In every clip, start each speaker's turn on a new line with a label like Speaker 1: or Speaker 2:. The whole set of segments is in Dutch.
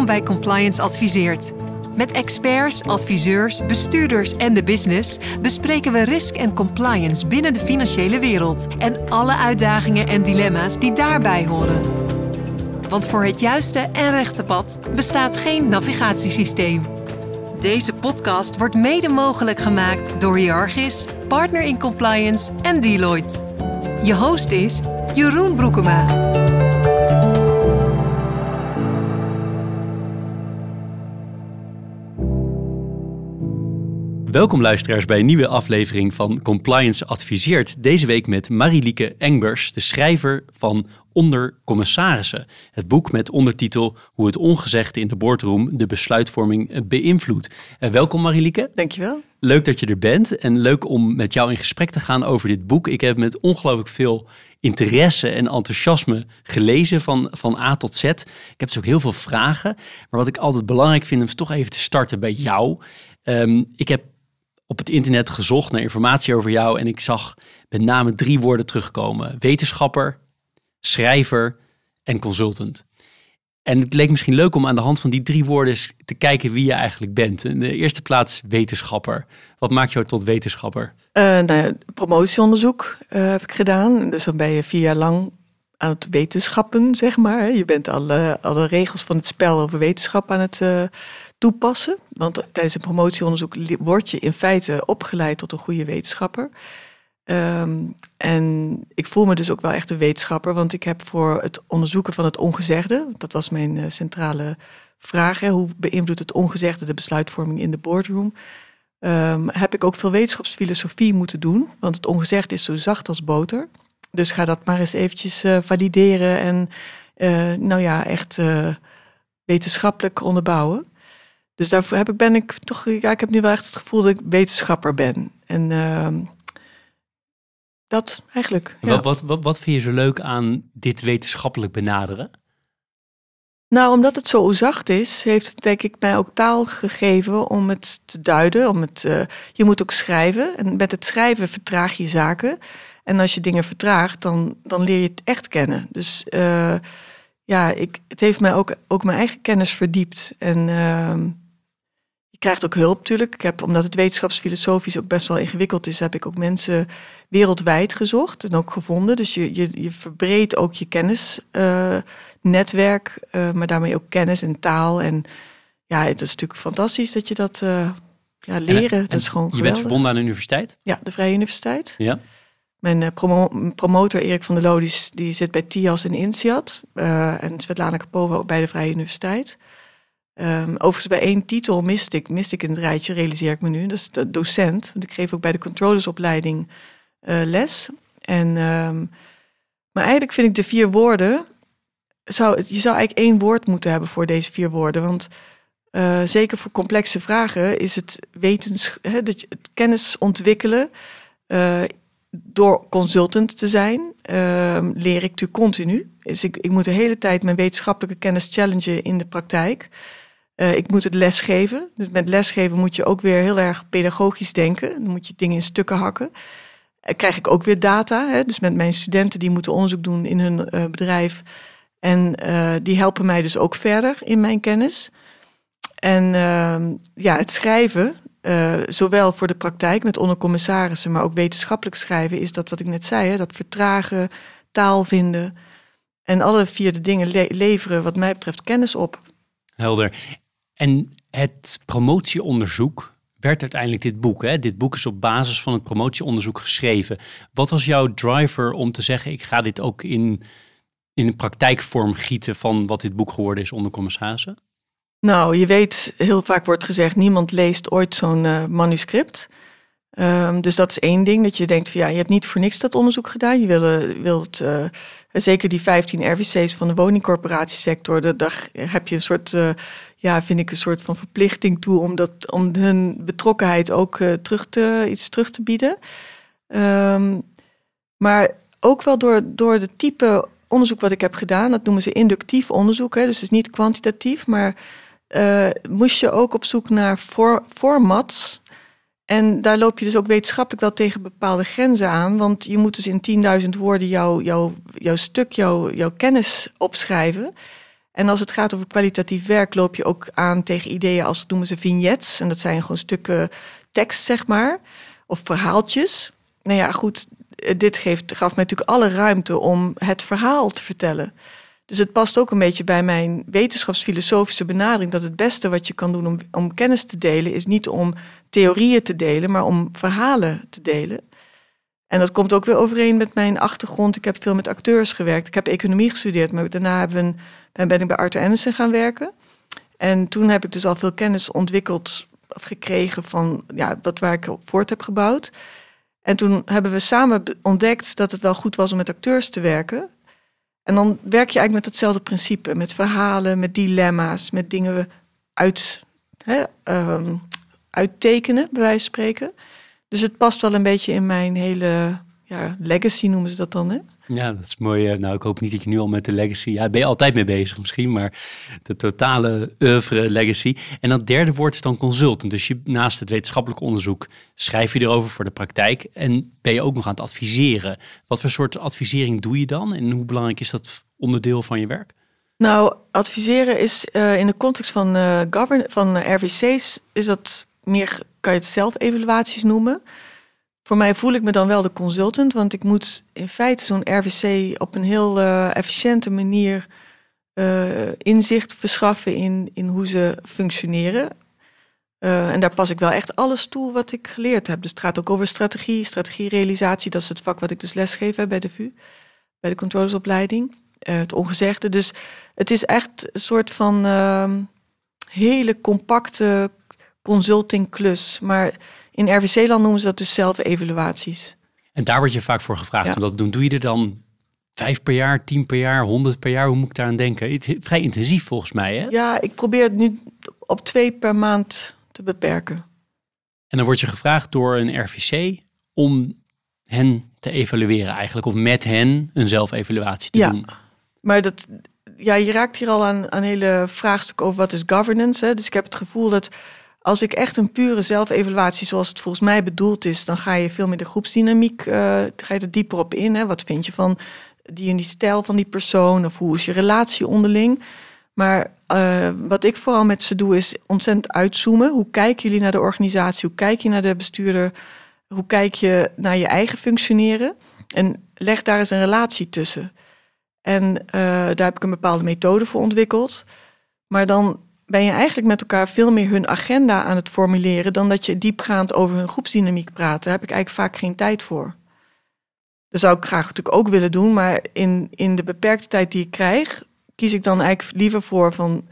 Speaker 1: Welkom bij Compliance Adviseert. Met experts, adviseurs, bestuurders en de business bespreken we risk en compliance binnen de financiële wereld en alle uitdagingen en dilemma's die daarbij horen. Want voor het juiste en rechte pad bestaat geen navigatiesysteem. Deze podcast wordt mede mogelijk gemaakt door Hiargis, Partner in Compliance en Deloitte. Je host is Jeroen Broekema.
Speaker 2: Welkom luisteraars bij een nieuwe aflevering van Compliance Adviseert. Deze week met Marilieke Engbers, de schrijver van Onder Commissarissen. Het boek met ondertitel Hoe het ongezegde in de boardroom de besluitvorming beïnvloedt. Uh, welkom Marilieke.
Speaker 3: Dankjewel.
Speaker 2: Leuk dat je er bent en leuk om met jou in gesprek te gaan over dit boek. Ik heb met ongelooflijk veel interesse en enthousiasme gelezen van, van A tot Z. Ik heb dus ook heel veel vragen. Maar wat ik altijd belangrijk vind, is toch even te starten bij jou. Um, ik heb op het internet gezocht naar informatie over jou en ik zag met name drie woorden terugkomen: wetenschapper, schrijver en consultant. En het leek misschien leuk om aan de hand van die drie woorden te kijken wie je eigenlijk bent. In de eerste plaats wetenschapper. Wat maakt jou tot wetenschapper?
Speaker 3: Uh, nou ja, promotieonderzoek uh, heb ik gedaan. Dus dan ben je vier jaar lang aan het wetenschappen, zeg maar. Je bent alle, alle regels van het spel over wetenschap aan het uh, toepassen. Want tijdens een promotieonderzoek word je in feite opgeleid tot een goede wetenschapper. Um, en ik voel me dus ook wel echt een wetenschapper, want ik heb voor het onderzoeken van het ongezegde, dat was mijn uh, centrale vraag, hè, hoe beïnvloedt het ongezegde de besluitvorming in de boardroom, um, heb ik ook veel wetenschapsfilosofie moeten doen, want het ongezegde is zo zacht als boter. Dus ga dat maar eens eventjes uh, valideren en uh, nou ja, echt wetenschappelijk onderbouwen. Dus daarvoor heb ik, ben ik toch, ja, ik heb nu wel echt het gevoel dat ik wetenschapper ben. En uh, dat eigenlijk.
Speaker 2: Ja. Wat, wat, wat, wat vind je zo leuk aan dit wetenschappelijk benaderen?
Speaker 3: Nou, omdat het zo zacht is, heeft het denk ik mij ook taal gegeven om het te duiden. Om het, uh, je moet ook schrijven. En met het schrijven vertraag je zaken. En als je dingen vertraagt, dan, dan leer je het echt kennen. Dus uh, ja, ik, het heeft mij ook, ook mijn eigen kennis verdiept. En uh, krijgt ook hulp natuurlijk. Ik heb, omdat het wetenschapsfilosofisch ook best wel ingewikkeld is, heb ik ook mensen wereldwijd gezocht en ook gevonden. Dus je, je, je verbreedt ook je kennisnetwerk, uh, uh, maar daarmee ook kennis en taal. En ja, het is natuurlijk fantastisch dat je dat uh, ja, leren. En, dat is gewoon
Speaker 2: je bent verbonden aan de universiteit?
Speaker 3: Ja, de Vrije Universiteit.
Speaker 2: Ja.
Speaker 3: Mijn promo promotor Erik van der Lodis, die zit bij TIAS en INSEAD. en Svetlana Kapova ook bij de Vrije Universiteit. Um, overigens bij één titel miste ik, miste ik rijtje, realiseer ik me nu. Dat is de docent. Want ik geef ook bij de controllersopleiding uh, les. En, um, maar eigenlijk vind ik de vier woorden... Zou, je zou eigenlijk één woord moeten hebben voor deze vier woorden. Want uh, zeker voor complexe vragen is het, wetens, hè, dat je kennis ontwikkelen... Uh, door consultant te zijn, ehm, leer ik natuurlijk continu. Dus ik, ik moet de hele tijd mijn wetenschappelijke kennis challengen in de praktijk. Uh, ik moet het lesgeven. Dus met lesgeven moet je ook weer heel erg pedagogisch denken. Dan moet je dingen in stukken hakken. Uh, krijg ik ook weer data. Hè? Dus met mijn studenten die moeten onderzoek doen in hun uh, bedrijf. En die helpen mij dus ook verder in mijn kennis. En ehm, ja, het schrijven, zowel voor de praktijk met ondercommissarissen, maar ook wetenschappelijk schrijven, is dat wat ik net zei, hè? dat vertragen, taal vinden. En alle vier de dingen le leveren wat mij betreft kennis op.
Speaker 2: Helder. En het promotieonderzoek werd uiteindelijk dit boek. Hè? Dit boek is op basis van het promotieonderzoek geschreven. Wat was jouw driver om te zeggen: ik ga dit ook in, in een praktijkvorm gieten van wat dit boek geworden is onder commissarissen?
Speaker 3: Nou, je weet, heel vaak wordt gezegd: niemand leest ooit zo'n uh, manuscript. Um, dus dat is één ding, dat je denkt van ja, je hebt niet voor niks dat onderzoek gedaan. Je wil, wilt, uh, zeker die 15 RVC's van de woningcorporatiesector, daar heb je een soort ja, vind ik een soort van verplichting toe om, dat, om hun betrokkenheid ook uh, terug te, iets terug te bieden. Um, maar ook wel door, door de type onderzoek wat ik heb gedaan, dat noemen ze inductief onderzoek, hè, dus het is niet kwantitatief, maar uh, moest je ook op zoek naar for, formats. En daar loop je dus ook wetenschappelijk wel tegen bepaalde grenzen aan. Want je moet dus in 10.000 woorden jouw jou, jouw stuk, jouw, jouw kennis opschrijven. En als het gaat over kwalitatief werk, loop je ook aan tegen ideeën als noemen ze vignettes. En dat zijn gewoon stukken tekst, zeg maar, of verhaaltjes. Nou ja, goed, dit geeft, gaf mij natuurlijk alle ruimte om het verhaal te vertellen. Dus het past ook een beetje bij mijn wetenschapsfilosofische benadering dat het beste wat je kan doen om, om kennis te delen is niet om theorieën te delen, maar om verhalen te delen. En dat komt ook weer overeen met mijn achtergrond. Ik heb veel met acteurs gewerkt. Ik heb economie gestudeerd, maar daarna ben ik bij Arthur Andersen gaan werken. En toen heb ik dus al veel kennis ontwikkeld of gekregen van ja, wat waar ik op voort heb gebouwd. En toen hebben we samen ontdekt dat het wel goed was om met acteurs te werken. En dan werk je eigenlijk met hetzelfde principe, met verhalen, met dilemma's, met dingen uit, hè, um, uittekenen, bij wijze van spreken. Dus het past wel een beetje in mijn hele ja, legacy, noemen ze dat dan. Hè?
Speaker 2: Ja, dat is mooi. Eh, nou, ik hoop niet dat je nu al met de legacy... Ja, ben je altijd mee bezig misschien, maar de totale oeuvre legacy. En dat derde woord is dan consultant. Dus je, naast het wetenschappelijk onderzoek schrijf je erover voor de praktijk. En ben je ook nog aan het adviseren. Wat voor soort advisering doe je dan? En hoe belangrijk is dat onderdeel van je werk?
Speaker 3: Nou, adviseren is uh, in de context van, uh, govern van RVC's... is dat meer, kan je het zelf-evaluaties noemen... Voor mij voel ik me dan wel de consultant, want ik moet in feite zo'n RVC op een heel uh, efficiënte manier uh, inzicht verschaffen in, in hoe ze functioneren. Uh, en daar pas ik wel echt alles toe wat ik geleerd heb. Dus het gaat ook over strategie, strategierealisatie. Dat is het vak wat ik dus lesgeef hè, bij de VU, bij de controllersopleiding. het ongezegde. Dus het is echt een soort van ehm, hele compacte consultingklus. Maar in RVC-land noemen ze dat dus zelf-evaluaties.
Speaker 2: En daar word je vaak voor gevraagd om dat te doen. Doe je er dan vijf per jaar, tien per jaar, honderd per jaar? Hoe moet ik daar aan denken? Het is vrij intensief volgens mij, hè?
Speaker 3: Ja, ik probeer het nu op twee per maand te beperken.
Speaker 2: En dan word je gevraagd door een RVC om hen te evalueren eigenlijk. Of met hen een zelfevaluatie te
Speaker 3: ja,
Speaker 2: doen.
Speaker 3: Maar dat, ja, je raakt hier al aan een hele vraagstuk over wat is governance. Hè? Dus ik heb het gevoel dat als ik echt een pure zelfevaluatie zoals het volgens mij bedoeld is, dan ga je veel meer de groepsdynamiek, uh, ga je er dieper op in. Hè? Wat vind je van die en die stijl van die persoon of hoe is je relatie onderling? Maar uh, wat ik vooral met ze doe is ontzettend uitzoomen. Hoe kijken jullie naar de organisatie? Hoe kijk je naar de bestuurder? Hoe kijk je naar je eigen functioneren? En leg daar eens een relatie tussen. En uh, daar heb ik een bepaalde methode voor ontwikkeld. Maar dan ben je eigenlijk met elkaar veel meer hun agenda aan het formuleren dan dat je diepgaand over hun groepsdynamiek praat. Daar heb ik eigenlijk vaak geen tijd voor. Dat zou ik graag natuurlijk ook willen doen, maar in, in de beperkte tijd die ik krijg, kies ik dan eigenlijk liever voor van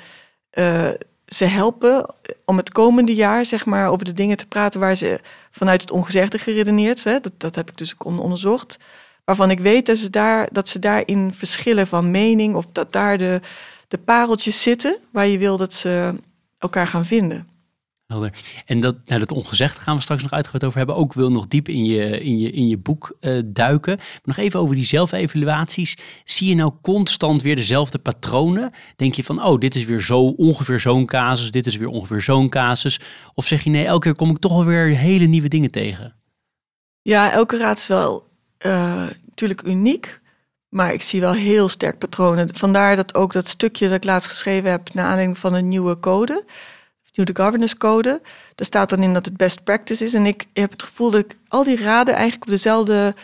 Speaker 3: uh, ze helpen om het komende jaar zeg maar over de dingen te praten waar ze vanuit het ongezegde geredeneerd, hè, dat, dat heb ik dus ook onderzocht, waarvan ik weet dat ze, daar, dat ze daarin verschillen van mening of dat daar de, de pareltjes zitten waar je wil dat ze elkaar gaan vinden.
Speaker 2: Helder. En dat, nou, dat ongezegd gaan we straks nog uitgebreid over hebben. Ook wil nog diep in je, in je, in je boek uh, duiken. Maar nog even over die zelfevaluaties. Zie je nou constant weer dezelfde patronen? Denk je van, oh, dit is weer zo ongeveer zo'n casus, dit is weer ongeveer zo'n casus? Of zeg je nee, elke keer kom ik toch alweer hele nieuwe dingen tegen?
Speaker 3: Ja, elke raad is wel uh, natuurlijk uniek. Maar ik zie wel heel sterk patronen. Vandaar dat ook dat stukje dat ik laatst geschreven heb naar aanleiding van een nieuwe code, de governance code, daar staat dan in dat het best practice is. En ik heb het gevoel dat ik al die raden eigenlijk op dezelfde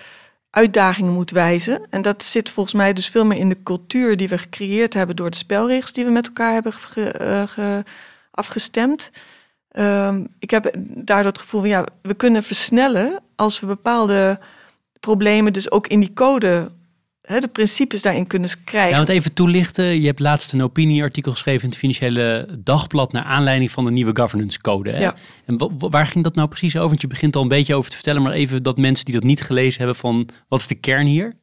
Speaker 3: uitdagingen moet wijzen. En dat zit volgens mij dus veel meer in de cultuur die we gecreëerd hebben door de spelregels die we met elkaar hebben ge, afgestemd. Um, ik heb daardoor het gevoel van ja, we kunnen versnellen als we bepaalde problemen dus ook in die code de principes daarin kunnen krijgen.
Speaker 2: Ja, want even toelichten. Je hebt laatst een opinieartikel geschreven in het Financiële Dagblad... naar aanleiding van de nieuwe governance code. Hè? Ja. En waar ging dat nou precies over? Want je begint al een beetje over te vertellen... maar even dat mensen die dat niet gelezen hebben van... wat is de kern hier?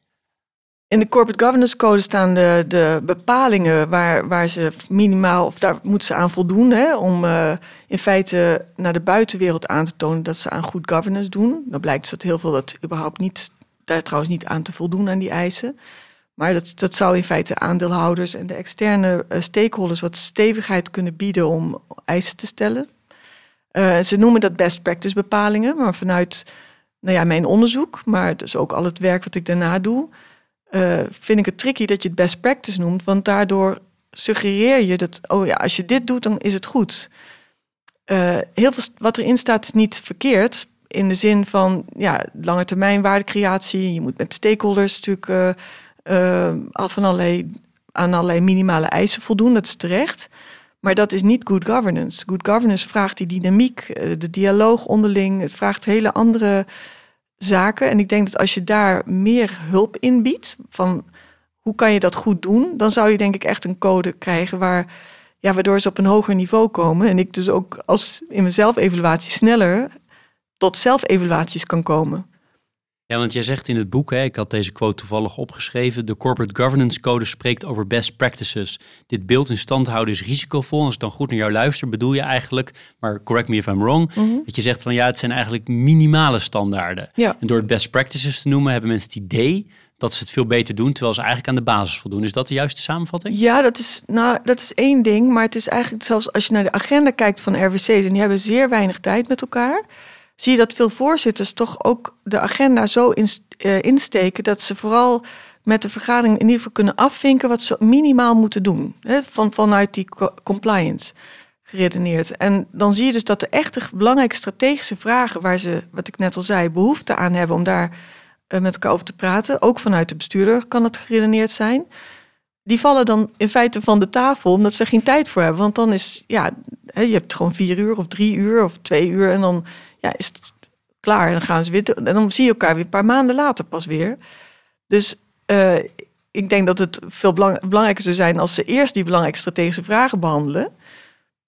Speaker 3: In de Corporate Governance Code staan de, de bepalingen waar, waar ze minimaal, of daar moeten ze aan voldoen, hè, om uh, in feite naar de buitenwereld aan te tonen dat ze aan goed governance doen. Dan blijkt dus dat heel veel dat überhaupt niet daar trouwens niet aan te voldoen aan die eisen. Maar dat, dat zou in feite aandeelhouders en de externe uh, stakeholders wat stevigheid kunnen bieden om eisen te stellen. Uh, ze noemen dat best practice bepalingen, maar vanuit nou ja, mijn onderzoek, maar dus ook al het werk wat ik daarna doe, uh, vind ik het tricky dat je het best practice noemt, want daardoor suggereer je dat, oh ja, als je dit doet, dan is het goed. Heel veel wat erin staat is niet verkeerd. In de zin van ja, lange termijn waardecreatie. Je moet met stakeholders natuurlijk uh, uh, van allerlei, aan allerlei minimale eisen voldoen. Dat is terecht. Maar dat is niet good governance. Good governance vraagt die dynamiek, de dialoog onderling. Het vraagt hele andere zaken. En ik denk dat als je daar meer hulp in biedt, van hoe kan je dat goed doen, dan zou je denk ik echt een code krijgen waar, ja, waardoor ze op een hoger niveau komen. En ik dus ook als in mijn zelfevaluatie sneller tot zelfevaluaties kan komen.
Speaker 2: Ja, want jij zegt in het boek, hè, ik had deze quote toevallig opgeschreven, de Corporate Governance Code spreekt over best practices. Dit beeld in stand houden is risicovol. Als ik dan goed naar jou luister, bedoel je eigenlijk, maar correct me if I'm wrong, mhm. dat je zegt van ja, het zijn eigenlijk minimale standaarden.
Speaker 3: Ja.
Speaker 2: En door het best practices te noemen, hebben mensen het idee dat ze het veel beter doen, terwijl ze eigenlijk aan de basis voldoen. Is dat de juiste samenvatting?
Speaker 3: Ja, dat is, nou, dat is één ding, maar het is eigenlijk zelfs als je naar de agenda kijkt van RWC's en die hebben zeer weinig tijd met elkaar zie je dat veel voorzitters toch ook de agenda zo uh, insteken dat ze vooral met de vergadering in ieder geval kunnen afvinken wat ze minimaal moeten doen. Hè, van, vanuit die compliance geredeneerd. En dan zie je dus dat de echte belangrijke strategische vragen waar ze, wat ik net al zei, behoefte aan hebben om daar uh, met elkaar over te praten, ook vanuit de bestuurder kan het geredeneerd zijn. Die vallen dan in feite van de tafel omdat ze geen tijd voor hebben. Want dan is, ja, je hebt gewoon vier uur of drie uur of twee uur en dan ja, is het klaar. En dan gaan ze weer. En dan zie je elkaar weer een paar maanden later pas weer. Dus uh, ik denk dat het veel belang, belangrijker zou zijn als ze eerst die belangrijke strategische vragen behandelen.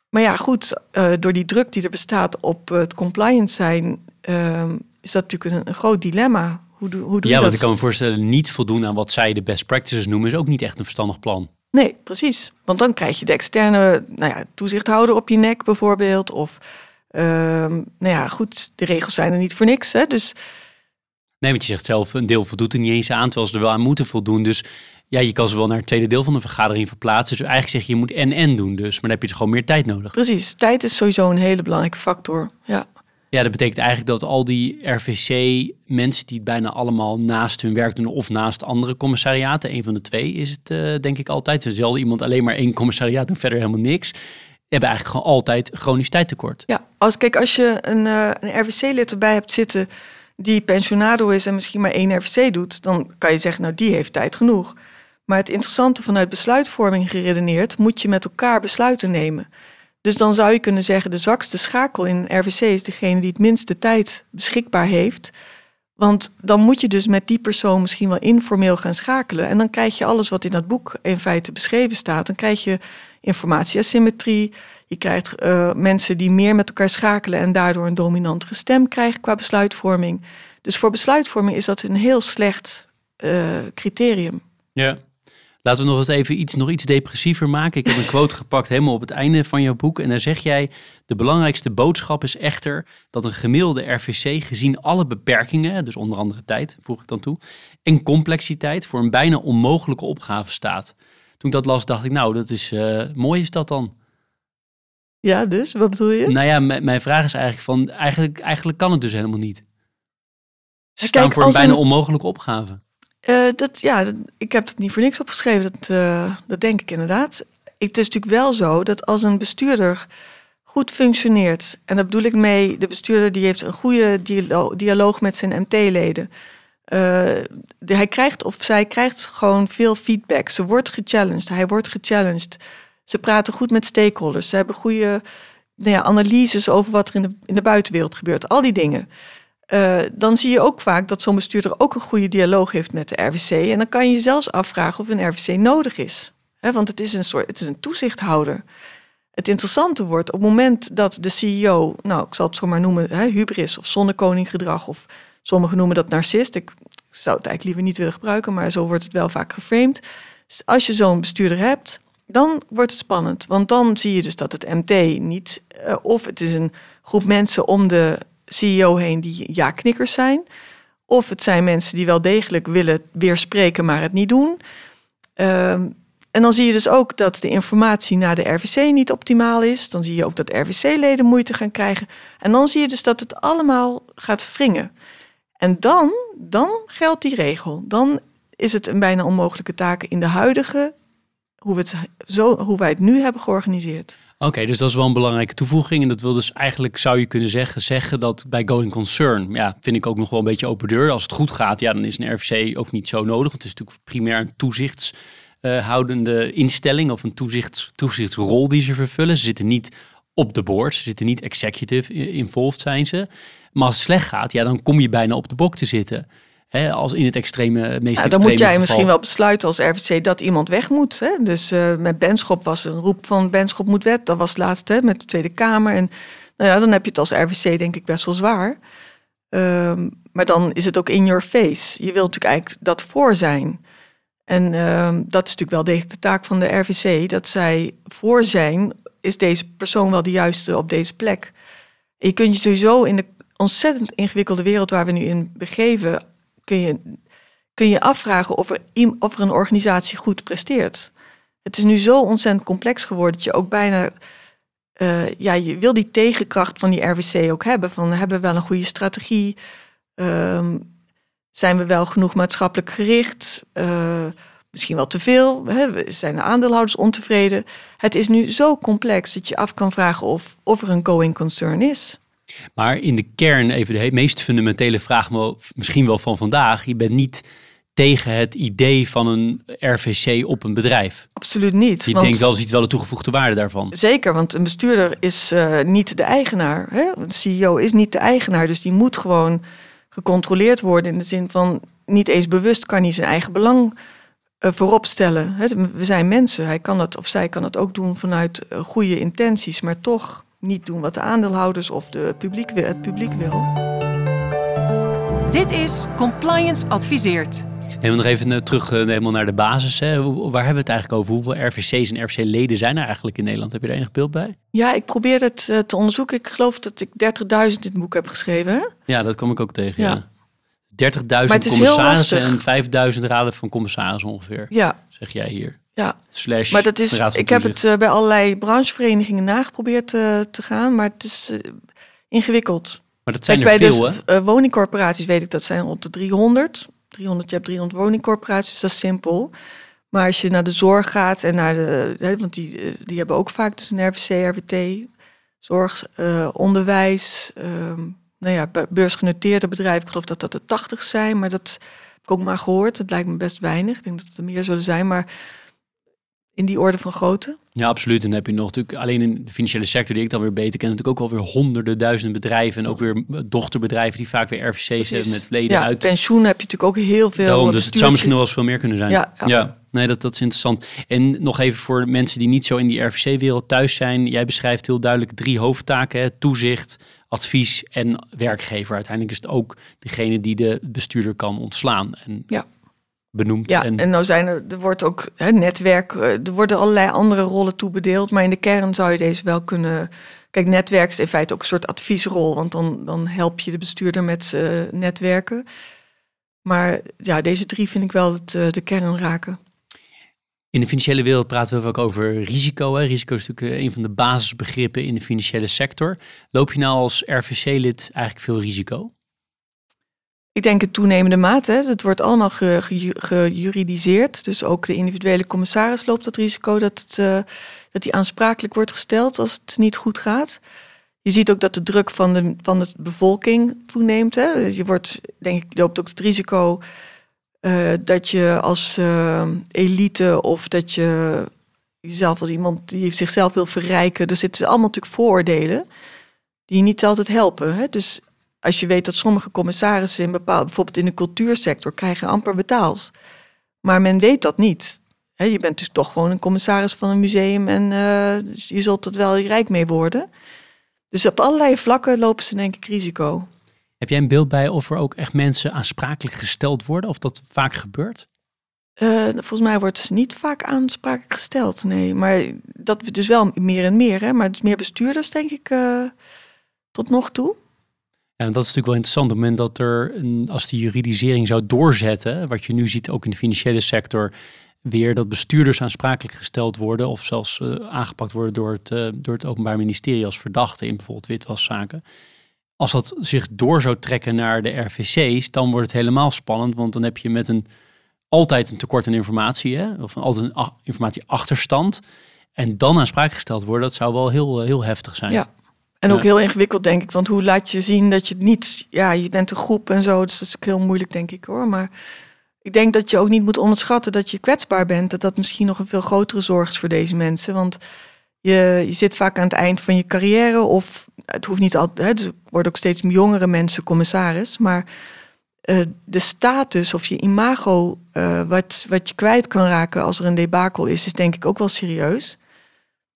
Speaker 3: Maar ja, goed, uh, door die druk die er bestaat op het compliance zijn, uh, is dat natuurlijk een, een, groot dilemma. Hoe, doe, hoe doe
Speaker 2: ja,
Speaker 3: je
Speaker 2: want ik kan me voorstellen, niet voldoen aan wat zij de best practices noemen, is ook niet echt een verstandig plan.
Speaker 3: Nee, precies. Want dan krijg je de externe nou ja, toezichthouder op je nek bijvoorbeeld. Of Ehm, nou ja, goed, de regels zijn er niet voor niks. Hè? Dus...
Speaker 2: Nee, want je zegt zelf, een deel voldoet er niet eens aan, terwijl ze er wel aan moeten voldoen. Dus ja, je kan ze wel naar het tweede deel van de vergadering verplaatsen. Dus eigenlijk zeg je, je moet en-en doen dus. Maar dan heb je dus gewoon meer tijd nodig.
Speaker 3: Precies, tijd is sowieso een hele belangrijke factor, ja.
Speaker 2: Ja, dat betekent eigenlijk dat al die RVC-mensen die het bijna allemaal naast hun werk doen of naast andere commissariaten, een van de twee is het uh, denk ik altijd. Er zelden iemand alleen maar één commissariaat en verder helemaal niks hebben eigenlijk gewoon altijd chronisch tijdtekort.
Speaker 3: Ja, als, kijk, als je een, uh, een RVC-lid erbij hebt zitten die pensionado is en misschien maar één RVC doet, dan kan je zeggen, nou die heeft tijd genoeg. Maar het interessante vanuit besluitvorming geredeneerd, moet je met elkaar besluiten nemen. Dus dan zou je kunnen zeggen, de zwakste schakel in een RVC is degene die het minste tijd beschikbaar heeft. Want dan moet je dus met die persoon misschien wel informeel gaan schakelen. En dan krijg je alles wat in dat boek in feite beschreven staat. Dan krijg je informatieasymmetrie. Je krijgt uh, mensen die meer met elkaar schakelen en daardoor een dominantere stem krijgen qua besluitvorming. Dus voor besluitvorming is dat een heel slecht uh, criterium.
Speaker 2: Ja. Laten we nog eens even iets, nog iets depressiever maken. Ik heb een quote gepakt helemaal op het einde van jouw boek. En daar zeg jij: De belangrijkste boodschap is echter dat een gemiddelde RVC, gezien alle beperkingen, dus onder andere tijd, voeg ik dan toe, en complexiteit, voor een bijna onmogelijke opgave staat. Toen ik dat las, dacht ik: Nou, dat is uh, mooi, is dat dan?
Speaker 3: Ja, dus wat bedoel je?
Speaker 2: Nou ja, mijn vraag is eigenlijk: van, eigenlijk, eigenlijk kan het dus helemaal niet. Ze staan voor een bijna onmogelijke opgave.
Speaker 3: Uh, dat, ja, ik heb het niet voor niks opgeschreven. Dat, uh, dat denk ik inderdaad. Het is natuurlijk wel zo dat als een bestuurder goed functioneert, en dat bedoel ik mee, de bestuurder die heeft een goede dialoog met zijn MT-leden. Uh, hij krijgt of zij krijgt gewoon veel feedback. Ze wordt gechallenged, hij wordt gechallenged. Ze praten goed met stakeholders. Ze hebben goede nou ja, analyses over wat er in de, in de buitenwereld gebeurt. Al die dingen. Uh, dan zie je ook vaak dat zo'n bestuurder ook een goede dialoog heeft met de RWC. En dan kan je je zelfs afvragen of een RWC nodig is. Want het is een soort, het is een toezichthouder. Het interessante wordt op het moment dat de CEO, nou ik zal het zo maar noemen, hubris of zonnekoninggedrag, of sommigen noemen dat narcist. Ik zou het eigenlijk liever niet willen gebruiken, maar zo wordt het wel vaak geframed. Dus als je zo'n bestuurder hebt, dan wordt het spannend. Want dan zie je dus dat het MT niet, uh, of het is een groep mensen om de CEO heen die ja-knikkers zijn. Of het zijn mensen die wel degelijk willen weerspreken, maar het niet doen. Ehm, en dan zie je dus ook dat de informatie naar de RVC niet optimaal is. Dan zie je ook dat RVC-leden moeite gaan krijgen. En dan zie je dus dat het allemaal gaat wringen. En dan, dan geldt die regel. Dan is het een bijna onmogelijke taak in de huidige hoe, we het, zo, hoe wij het nu hebben georganiseerd.
Speaker 2: Oké, dus dat is wel een belangrijke toevoeging. En dat wil dus eigenlijk, zou je kunnen zeggen, zeggen dat bij going concern, ja, vind ik ook nog wel een beetje open deur. Als het goed gaat, ja, dan is een RFC ook niet zo nodig. Het is natuurlijk primair een toezichtshoudende instelling of een toezichts, toezichtsrol die ze vervullen. Ze zitten niet op de board, ze zitten niet executive involved zijn ze. Maar als het slecht gaat, ja, dan kom je bijna op de bok te zitten. Hè, als in het extreme, meest ja, extreme
Speaker 3: Dan moet jij
Speaker 2: geval.
Speaker 3: misschien wel besluiten als RVC dat iemand weg moet. Hè? Dus uh, met Benschop was een roep van Benschop moet wet. Dat was het laatste met de Tweede Kamer. En nou ja, dan heb je het als RVC denk ik best wel zwaar. Um, maar dan is het ook in your face. Je wilt natuurlijk eigenlijk dat voor zijn. En um, dat is natuurlijk wel degelijk de taak van de RVC. Dat zij voor zijn, is deze persoon wel de juiste op deze plek. Je kunt je sowieso in de ontzettend ingewikkelde wereld waar we nu in begeven kun je, kun je afvragen of er, of een organisatie goed presteert. Het is nu zo ontzettend complex geworden dat je ook bijna. Uh, ja, je wil die tegenkracht van die RWC ook hebben. Van hebben we wel een goede strategie? Um, zijn we wel genoeg maatschappelijk gericht? Uh, misschien wel te veel. Hè? Zijn de aandeelhouders ontevreden? Het is nu zo complex dat je af kan vragen of, of er een going concern is.
Speaker 2: Maar in de kern, even de meest fundamentele vraag, misschien wel van vandaag. Je bent niet tegen het idee van een RVC op een bedrijf.
Speaker 3: Absoluut niet.
Speaker 2: Je want, denkt wel, ziet wel de toegevoegde waarde daarvan.
Speaker 3: Zeker, want een bestuurder is uh, niet de eigenaar. Hè? Een CEO is niet de eigenaar, dus die moet gewoon gecontroleerd worden in de zin van niet eens bewust kan hij zijn eigen belang uh, voorop stellen. Hè? We zijn mensen, hij kan het of zij kan het ook doen vanuit uh, goede intenties, maar toch niet doen wat de aandeelhouders of de publiek, het publiek wil.
Speaker 1: Dit is Compliance Adviseert.
Speaker 2: En we nog even eh, terug uh, helemaal naar de basis. Hè. Waar hebben we het eigenlijk over? Hoeveel RVC's en RVC-leden zijn er eigenlijk in Nederland? Heb je er enig beeld bij?
Speaker 3: Ja, ik probeer het uh, te onderzoeken. Ik geloof dat ik 30.000 in het boek heb geschreven.
Speaker 2: Ja, dat kom ik ook tegen. Ja. ja. 30.000 commissarissen en 5.000 raden van commissarissen ongeveer.
Speaker 3: Ja.
Speaker 2: Zeg jij hier.
Speaker 3: Ja,
Speaker 2: Slash
Speaker 3: maar dat is, ik heb het uh, bij allerlei brancheverenigingen nageprobeerd uh, te gaan, maar het is uh, ingewikkeld.
Speaker 2: Maar dat zijn
Speaker 3: Kijk,
Speaker 2: er veel,
Speaker 3: bij de woningcorporaties weet ik dat zijn rond de 300. 300, je hebt 300 woningcorporaties, dat is simpel. Maar als je naar de zorg gaat en naar de, hè, want die, die hebben ook vaak dus een RVC, RWT, zorg, onderwijs, ehm, nou ja, beursgenoteerde bedrijven, ik geloof dat dat er 80 zijn, maar dat heb ik ook maar gehoord. Het lijkt me best weinig. Ik denk dat het er meer zullen zijn, maar in die orde van grootte?
Speaker 2: Ja, absoluut. En dan heb je nog natuurlijk alleen in de financiële sector, die ik dan weer beter ken, natuurlijk ook alweer honderden duizenden bedrijven en ook weer dochterbedrijven die vaak weer RVC's hebben met leden
Speaker 3: ja,
Speaker 2: uit.
Speaker 3: Pensioen heb je natuurlijk ook heel veel.
Speaker 2: Daarom, dus het zou misschien nog wel eens veel meer kunnen zijn.
Speaker 3: Ja, ja.
Speaker 2: ja. nee, dat, dat is interessant. En nog even voor mensen die niet zo in die RVC-wereld thuis zijn. Jij beschrijft heel duidelijk drie hoofdtaken: hè? toezicht, advies en werkgever. Uiteindelijk is het ook degene die de bestuurder kan ontslaan. En
Speaker 3: ja
Speaker 2: benoemd.
Speaker 3: Ja, en, nou zijn er, er wordt ook hè, netwerk, eh, er worden allerlei andere rollen toebedeeld, maar in de kern zou je deze wel kunnen. Kijk, netwerk is in feite ook een soort adviesrol, want dan, dan help je de bestuurder met uh, netwerken. Maar ja, deze drie vind ik wel het, uh, de kern raken.
Speaker 2: In de financiële wereld praten we ook over risico. Hè. Risico is natuurlijk een van de basisbegrippen in de financiële sector. Loop je nou als RVC-lid eigenlijk veel risico?
Speaker 3: Ik denk het toenemende mate. Het wordt allemaal gejuridiseerd. Ge, ge dus ook de individuele commissaris loopt het risico dat, het, uh, dat die aansprakelijk wordt gesteld als het niet goed gaat. Je ziet ook dat de druk van de, van de bevolking toeneemt. Hè. Je wordt, denk ik, loopt ook het risico uh, dat je als uh, elite of dat je jezelf als iemand die zichzelf wil verrijken. Er zitten allemaal natuurlijk vooroordelen die niet altijd helpen. Hè. Dus als je weet dat sommige commissarissen in bepaalde, bijvoorbeeld in de cultuursector, krijgen amper betaald. Maar men weet dat niet. je bent dus toch gewoon een commissaris van een museum en uh, je zult er wel rijk mee worden. Dus op allerlei vlakken lopen ze denk ik risico.
Speaker 2: Heb jij een beeld bij of er ook echt mensen aansprakelijk gesteld worden, of dat vaak gebeurt?
Speaker 3: Uh, volgens mij wordt ze niet vaak aansprakelijk gesteld, nee. Maar dat dus wel meer en meer, hè. Maar het is meer bestuurders, denk ik, uh, tot nog toe.
Speaker 2: En dat is natuurlijk wel interessant. Op het moment dat er, een, als die juridisering zou doorzetten, wat je nu ziet ook in de financiële sector, weer dat bestuurders aansprakelijk gesteld worden of zelfs uh, aangepakt worden door het, uh, door het Openbaar Ministerie als verdachte in bijvoorbeeld witwaszaken. Als dat zich door zou trekken naar de RVC's, dan wordt het helemaal spannend, want dan heb je met een altijd een tekort aan informatie, hè? of altijd een informatieachterstand. En dan aan spraak gesteld worden, dat zou wel heel, heel heftig zijn.
Speaker 3: Ja. En ook heel ingewikkeld, denk ik. Want hoe laat je zien dat je niet... Ja, je bent een groep en zo. Dus dat is ook heel moeilijk, denk ik, hoor. Maar ik denk dat je ook niet moet onderschatten dat je kwetsbaar bent. Dat dat misschien nog een veel grotere zorg is voor deze mensen. Want je, je zit vaak aan het eind van je carrière. Of het hoeft niet altijd... Hè, er worden ook steeds jongere mensen commissaris. Maar uh, de status of je imago... Uh, wat, wat je kwijt kan raken als er een debakel is... is denk ik ook wel serieus.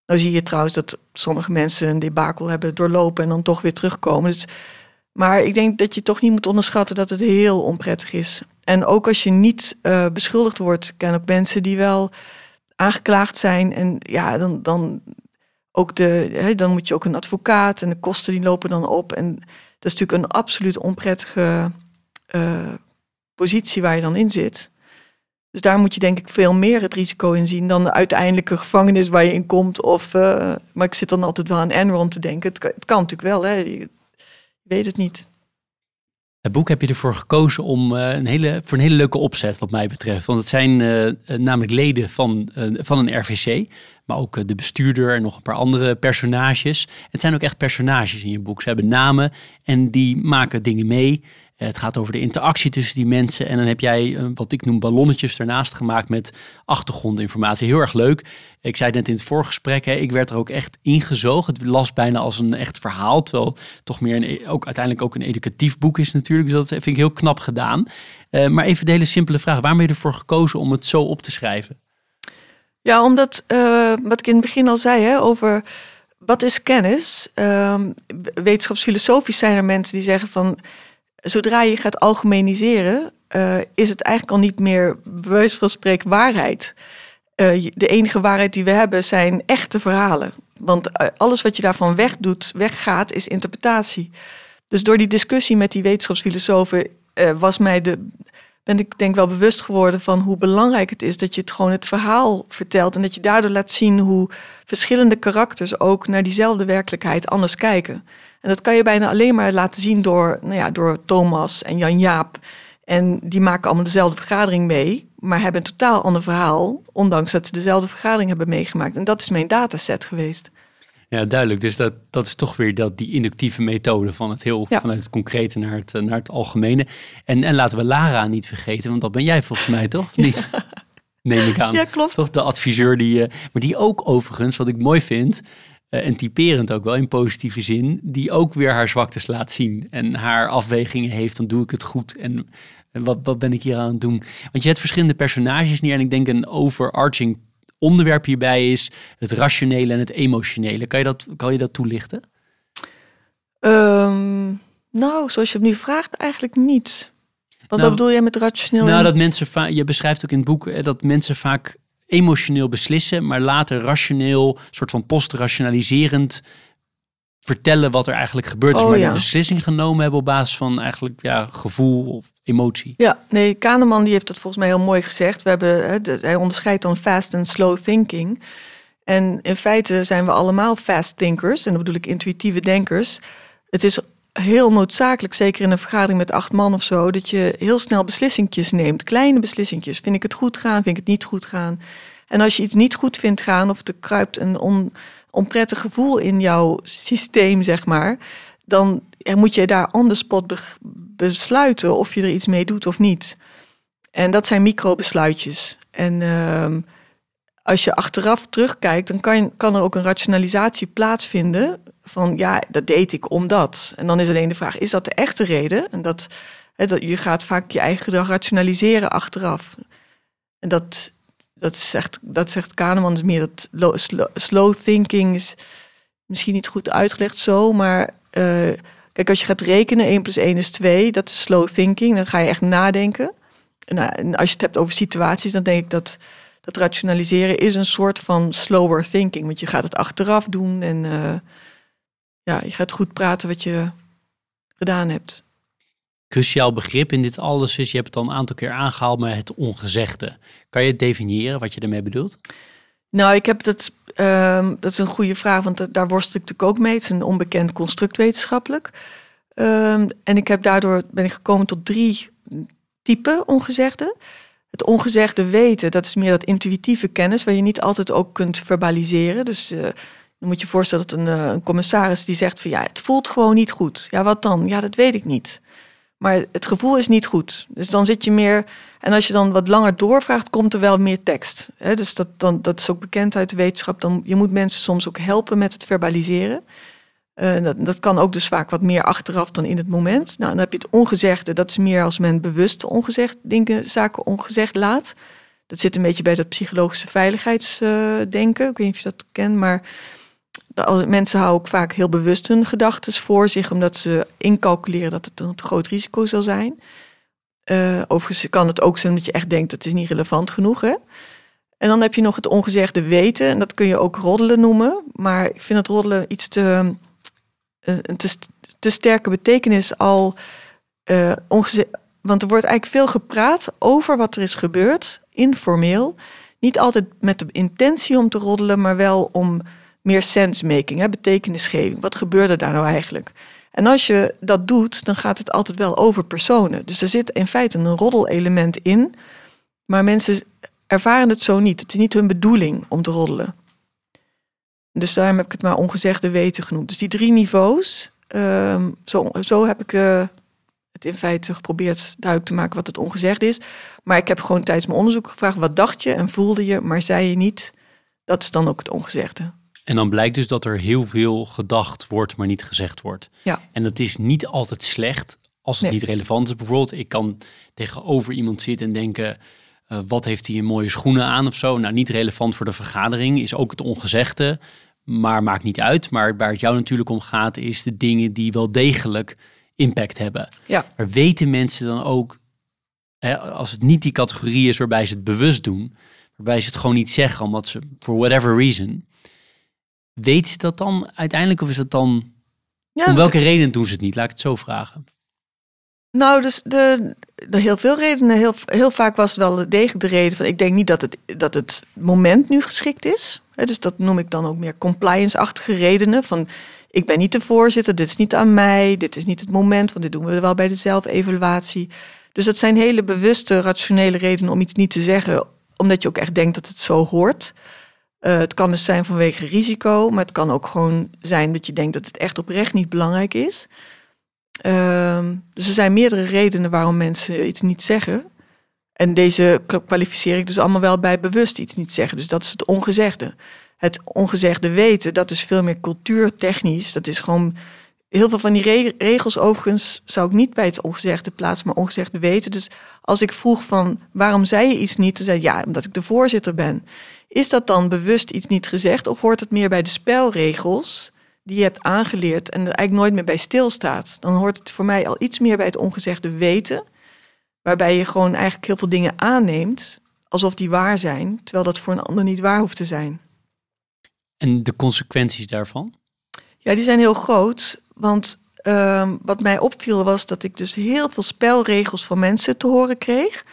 Speaker 3: Nou zie je trouwens dat sommige mensen een debakel hebben doorlopen en dan toch weer terugkomen. Dus, maar ik denk dat je toch niet moet onderschatten dat het heel onprettig is. En ook als je niet uh, beschuldigd wordt, ken ook mensen die wel aangeklaagd zijn. En ja, dan, dan, ook de, hè, dan moet je ook een advocaat en de kosten die lopen dan op. En dat is natuurlijk een absoluut onprettige uh, positie waar je dan in zit. Dus daar moet je denk ik veel meer het risico in zien dan de uiteindelijke gevangenis waar je in komt. Of, uh, maar ik zit dan altijd wel aan Enron te denken. Het kan, natuurlijk wel, hè. Je weet het niet.
Speaker 2: Het boek heb je ervoor gekozen om uh, een hele, voor een hele leuke opzet wat mij betreft. Want het zijn uh, namelijk leden van, van een RVC, maar ook de bestuurder en nog een paar andere personages. Het zijn ook echt personages in je boek. Ze hebben namen en die maken dingen mee. Het gaat over de interactie tussen die mensen. En dan heb jij eh, wat ik noem ballonnetjes ernaast gemaakt met achtergrondinformatie. Heel erg leuk. Ik zei net in het voorgesprek, hè, ik werd er ook echt ingezogen. Het las bijna als een echt verhaal. Terwijl toch meer een, e-, ook, uiteindelijk ook een educatief boek is natuurlijk. Dus dat vind ik heel knap gedaan. Uh, maar even de hele simpele vraag. Waarom ben je ervoor gekozen om het zo op te schrijven?
Speaker 3: Ja, omdat wat ik in het begin al zei hè, over wat is kennis. Uh, wetenschapsfilosofisch zijn er mensen die zeggen van zodra je gaat algemeniseren, uh, is het eigenlijk al niet meer bewijs van spreken waarheid. Uh, de enige waarheid die we hebben zijn echte verhalen. Want uh, alles wat je daarvan wegdoet, weggaat, is interpretatie. Dus door die discussie met die wetenschapsfilosofen was mij de, ben ik denk wel bewust geworden van hoe belangrijk het is dat je het gewoon het verhaal vertelt en dat je daardoor laat zien hoe verschillende karakters ook naar diezelfde werkelijkheid anders kijken. En dat kan je bijna alleen maar laten zien door, nou ja, door Thomas en Jan Jaap. En die maken allemaal dezelfde vergadering mee, maar hebben een totaal ander verhaal, ondanks dat ze dezelfde vergadering hebben meegemaakt. En dat is mijn dataset geweest.
Speaker 2: Ja, duidelijk. Dus dat, dat is toch weer dat, die inductieve methode van het heel ja. vanuit het concrete naar het, naar het algemene. En, en laten we Lara niet vergeten, want dat ben jij volgens mij toch? Niet? Neem ik aan.
Speaker 3: Ja, klopt.
Speaker 2: Toch de adviseur die, uh, maar die ook overigens, wat ik mooi vind, uh, en typerend ook wel in positieve zin, die ook weer haar zwaktes laat zien en haar afwegingen heeft, dan doe ik het goed en wat, wat ben ik hier aan het doen? Want je hebt verschillende personages neer en ik denk een overarching onderwerp hierbij is het rationele en het emotionele. Kan je dat, kan je dat toelichten?
Speaker 3: Um, nou, zoals je het nu vraagt, eigenlijk niet. Wat, nou, bedoel jij met rationeel?
Speaker 2: Nou, dat mensen je beschrijft ook in het boek dat mensen vaak emotioneel beslissen, maar later rationeel, soort van postrationaliserend vertellen wat er eigenlijk gebeurt is. Oh, maar ja. een beslissing genomen hebben op basis van eigenlijk ja, gevoel of emotie.
Speaker 3: Ja, nee, Kahneman die heeft dat volgens mij heel mooi gezegd. We hebben, hij onderscheidt dan fast en slow thinking. En in feite zijn we allemaal fast thinkers. En dat bedoel ik intuïtieve denkers. Het is heel noodzakelijk, zeker in een vergadering met acht man of zo, dat je heel snel beslissingjes neemt. Kleine beslissingjes. Vind ik het goed gaan? Vind ik het niet goed gaan? En als je iets niet goed vindt gaan of er kruipt een on, onprettig gevoel in jouw systeem, zeg maar, dan moet je daar spot besluiten of je er iets mee doet of niet. En dat zijn microbesluitjes. En uh, als je achteraf terugkijkt, dan kan, kan er ook een rationalisatie plaatsvinden van ja, dat deed ik omdat. En dan is alleen de vraag, is dat de echte reden? En dat, dat je gaat vaak je eigen gedrag rationaliseren achteraf. En dat, dat zegt, dat zegt Kahneman, is meer dat slow, thinking is misschien niet goed uitgelegd zo, maar uh, kijk, als je gaat rekenen, 1 plus 1 is 2, dat is slow thinking, dan ga je echt nadenken. En, en als je het hebt over situaties, dan denk ik dat dat rationaliseren is een soort van slower thinking, want je gaat het achteraf doen en uh, ja, je gaat goed praten wat je gedaan hebt
Speaker 2: cruciaal begrip in dit alles is, je hebt het al een aantal keer aangehaald, maar het ongezegde. Kan je definiëren wat je ermee bedoelt?
Speaker 3: Nou, ik heb dat, um, dat is een goede vraag, want daar worstel ik natuurlijk ook mee. Het is een onbekend construct wetenschappelijk. Um, en ik heb daardoor ben ik gekomen tot drie typen ongezegde. Het ongezegde weten, dat is meer dat intuïtieve kennis, waar je niet altijd ook kunt verbaliseren. Dus uh, dan moet je voorstellen dat een, uh, een, commissaris die zegt van ja, het voelt gewoon niet goed. Ja, wat dan? Ja, dat weet ik niet. Maar het gevoel is niet goed. Dus dan zit je meer. En als je dan wat langer doorvraagt, komt er wel meer tekst. dus dat, dan, dat is ook bekend uit de wetenschap. Dan, je moet mensen soms ook helpen met het verbaliseren. Uh, dat, dat, kan ook dus vaak wat meer achteraf dan in het moment. Nou, dan heb je het ongezegde. Dat is meer als men bewust ongezegd dingen, zaken ongezegd laat. Dat zit een beetje bij dat psychologische veiligheidsdenken. Ik weet niet of je dat kent, maar mensen houden ook vaak heel bewust hun gedachten voor zich, omdat ze incalculeren dat het een groot risico zal zijn. Uh, overigens kan het ook zijn dat je echt denkt dat het is niet relevant genoeg. Hè? En dan heb je nog het ongezegde weten. En dat kun je ook roddelen noemen. Maar ik vind het roddelen iets te, een te, te sterke betekenis al. Uh, want er wordt eigenlijk veel gepraat over wat er is gebeurd, informeel. Niet altijd met de intentie om te roddelen, maar wel om meer sensemaking, betekenisgeving. Wat gebeurde daar nou eigenlijk? En als je dat doet, dan gaat het altijd wel over personen. Dus er zit in feite een roddelelement in, maar mensen ervaren het zo niet. Het is niet hun bedoeling om te roddelen. Dus daarom heb ik het maar ongezegde weten genoemd. Dus die drie niveaus, ehm, zo, zo heb ik uh, het in feite geprobeerd duidelijk te maken wat het ongezegd is. Maar ik heb gewoon tijdens mijn onderzoek gevraagd, wat dacht je en voelde je, maar zei je niet. Dat is dan ook het ongezegde.
Speaker 2: En dan blijkt dus dat er heel veel gedacht wordt, maar niet gezegd wordt.
Speaker 3: Ja.
Speaker 2: En dat is niet altijd slecht als het niet relevant is. Bijvoorbeeld, ik kan tegenover iemand zitten en denken... Uh, wat heeft hij een mooie schoenen aan of zo? Nou, niet relevant voor de vergadering is ook het ongezegde, maar maakt niet uit. Maar waar het jou natuurlijk om gaat, is de dingen die wel degelijk impact hebben.
Speaker 3: Ja.
Speaker 2: Maar weten mensen dan ook, hè, als het niet die categorie is waarbij ze het bewust doen, waarbij ze het gewoon niet zeggen, omdat ze, for whatever reason, Weet ze dat dan uiteindelijk of is het dan... Ja, om welke reden doen ze het niet? Laat ik het zo vragen.
Speaker 3: Nou, dus de, de heel veel redenen. Heel, heel vaak was het wel degelijk de reden van... ik denk niet dat het, dat het moment nu geschikt is. dus dat noem ik dan ook meer compliance-achtige redenen. Van ik ben niet de voorzitter, dit is niet aan mij... dit is niet het moment, want dit doen we wel bij de zelfevaluatie. Dus dat zijn hele bewuste, rationele redenen om iets niet te zeggen... omdat je ook echt denkt dat het zo hoort... Uh, het kan dus zijn vanwege risico, maar het kan ook gewoon zijn dat je denkt dat het echt oprecht niet belangrijk is. Uh, dus er zijn meerdere redenen waarom mensen iets niet zeggen. En deze kwalificeer ik dus allemaal wel bij bewust iets niet zeggen. Dus dat is het ongezegde. Het ongezegde weten, dat is veel meer cultuurtechnisch. Dat is gewoon heel veel van die regels overigens zou ik niet bij het ongezegde plaatsen, maar ongezegde weten. Dus als ik vroeg van waarom zei je iets niet, dan zei ja, omdat ik de voorzitter ben. Is dat dan bewust iets niet gezegd of hoort het meer bij de spelregels die je hebt aangeleerd en er eigenlijk nooit meer bij stilstaat? Dan hoort het voor mij al iets meer bij het ongezegde weten, waarbij je gewoon eigenlijk heel veel dingen aanneemt alsof die waar zijn, terwijl dat voor een ander niet waar hoeft te zijn.
Speaker 2: En de consequenties daarvan?
Speaker 3: Ja, die zijn heel groot. Want uh, wat mij opviel was dat ik dus heel veel spelregels van mensen te horen kreeg.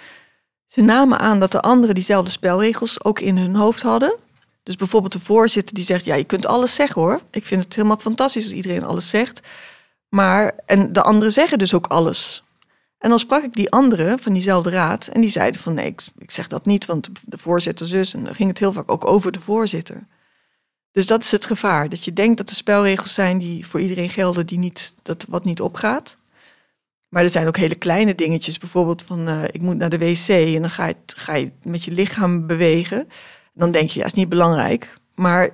Speaker 3: Ze namen aan dat de anderen diezelfde spelregels ook in hun hoofd hadden. Dus bijvoorbeeld de voorzitter die zegt, ja, je kunt alles zeggen hoor. Ik vind het helemaal fantastisch als iedereen alles zegt. Maar, en de anderen zeggen dus ook alles. En dan sprak ik die anderen van diezelfde raad en die zeiden van nee, ik, zeg dat niet, want de voorzitter zus. En dan ging het heel vaak ook over de voorzitter. Dus dat is het gevaar. Dat je denkt dat er spelregels zijn die voor iedereen gelden, die niet, dat wat niet opgaat. Maar er zijn ook hele kleine dingetjes. Bijvoorbeeld van uh, ik moet naar de wc en dan ga je, ga met je lichaam bewegen. Dan denk je, ja, is niet belangrijk. Maar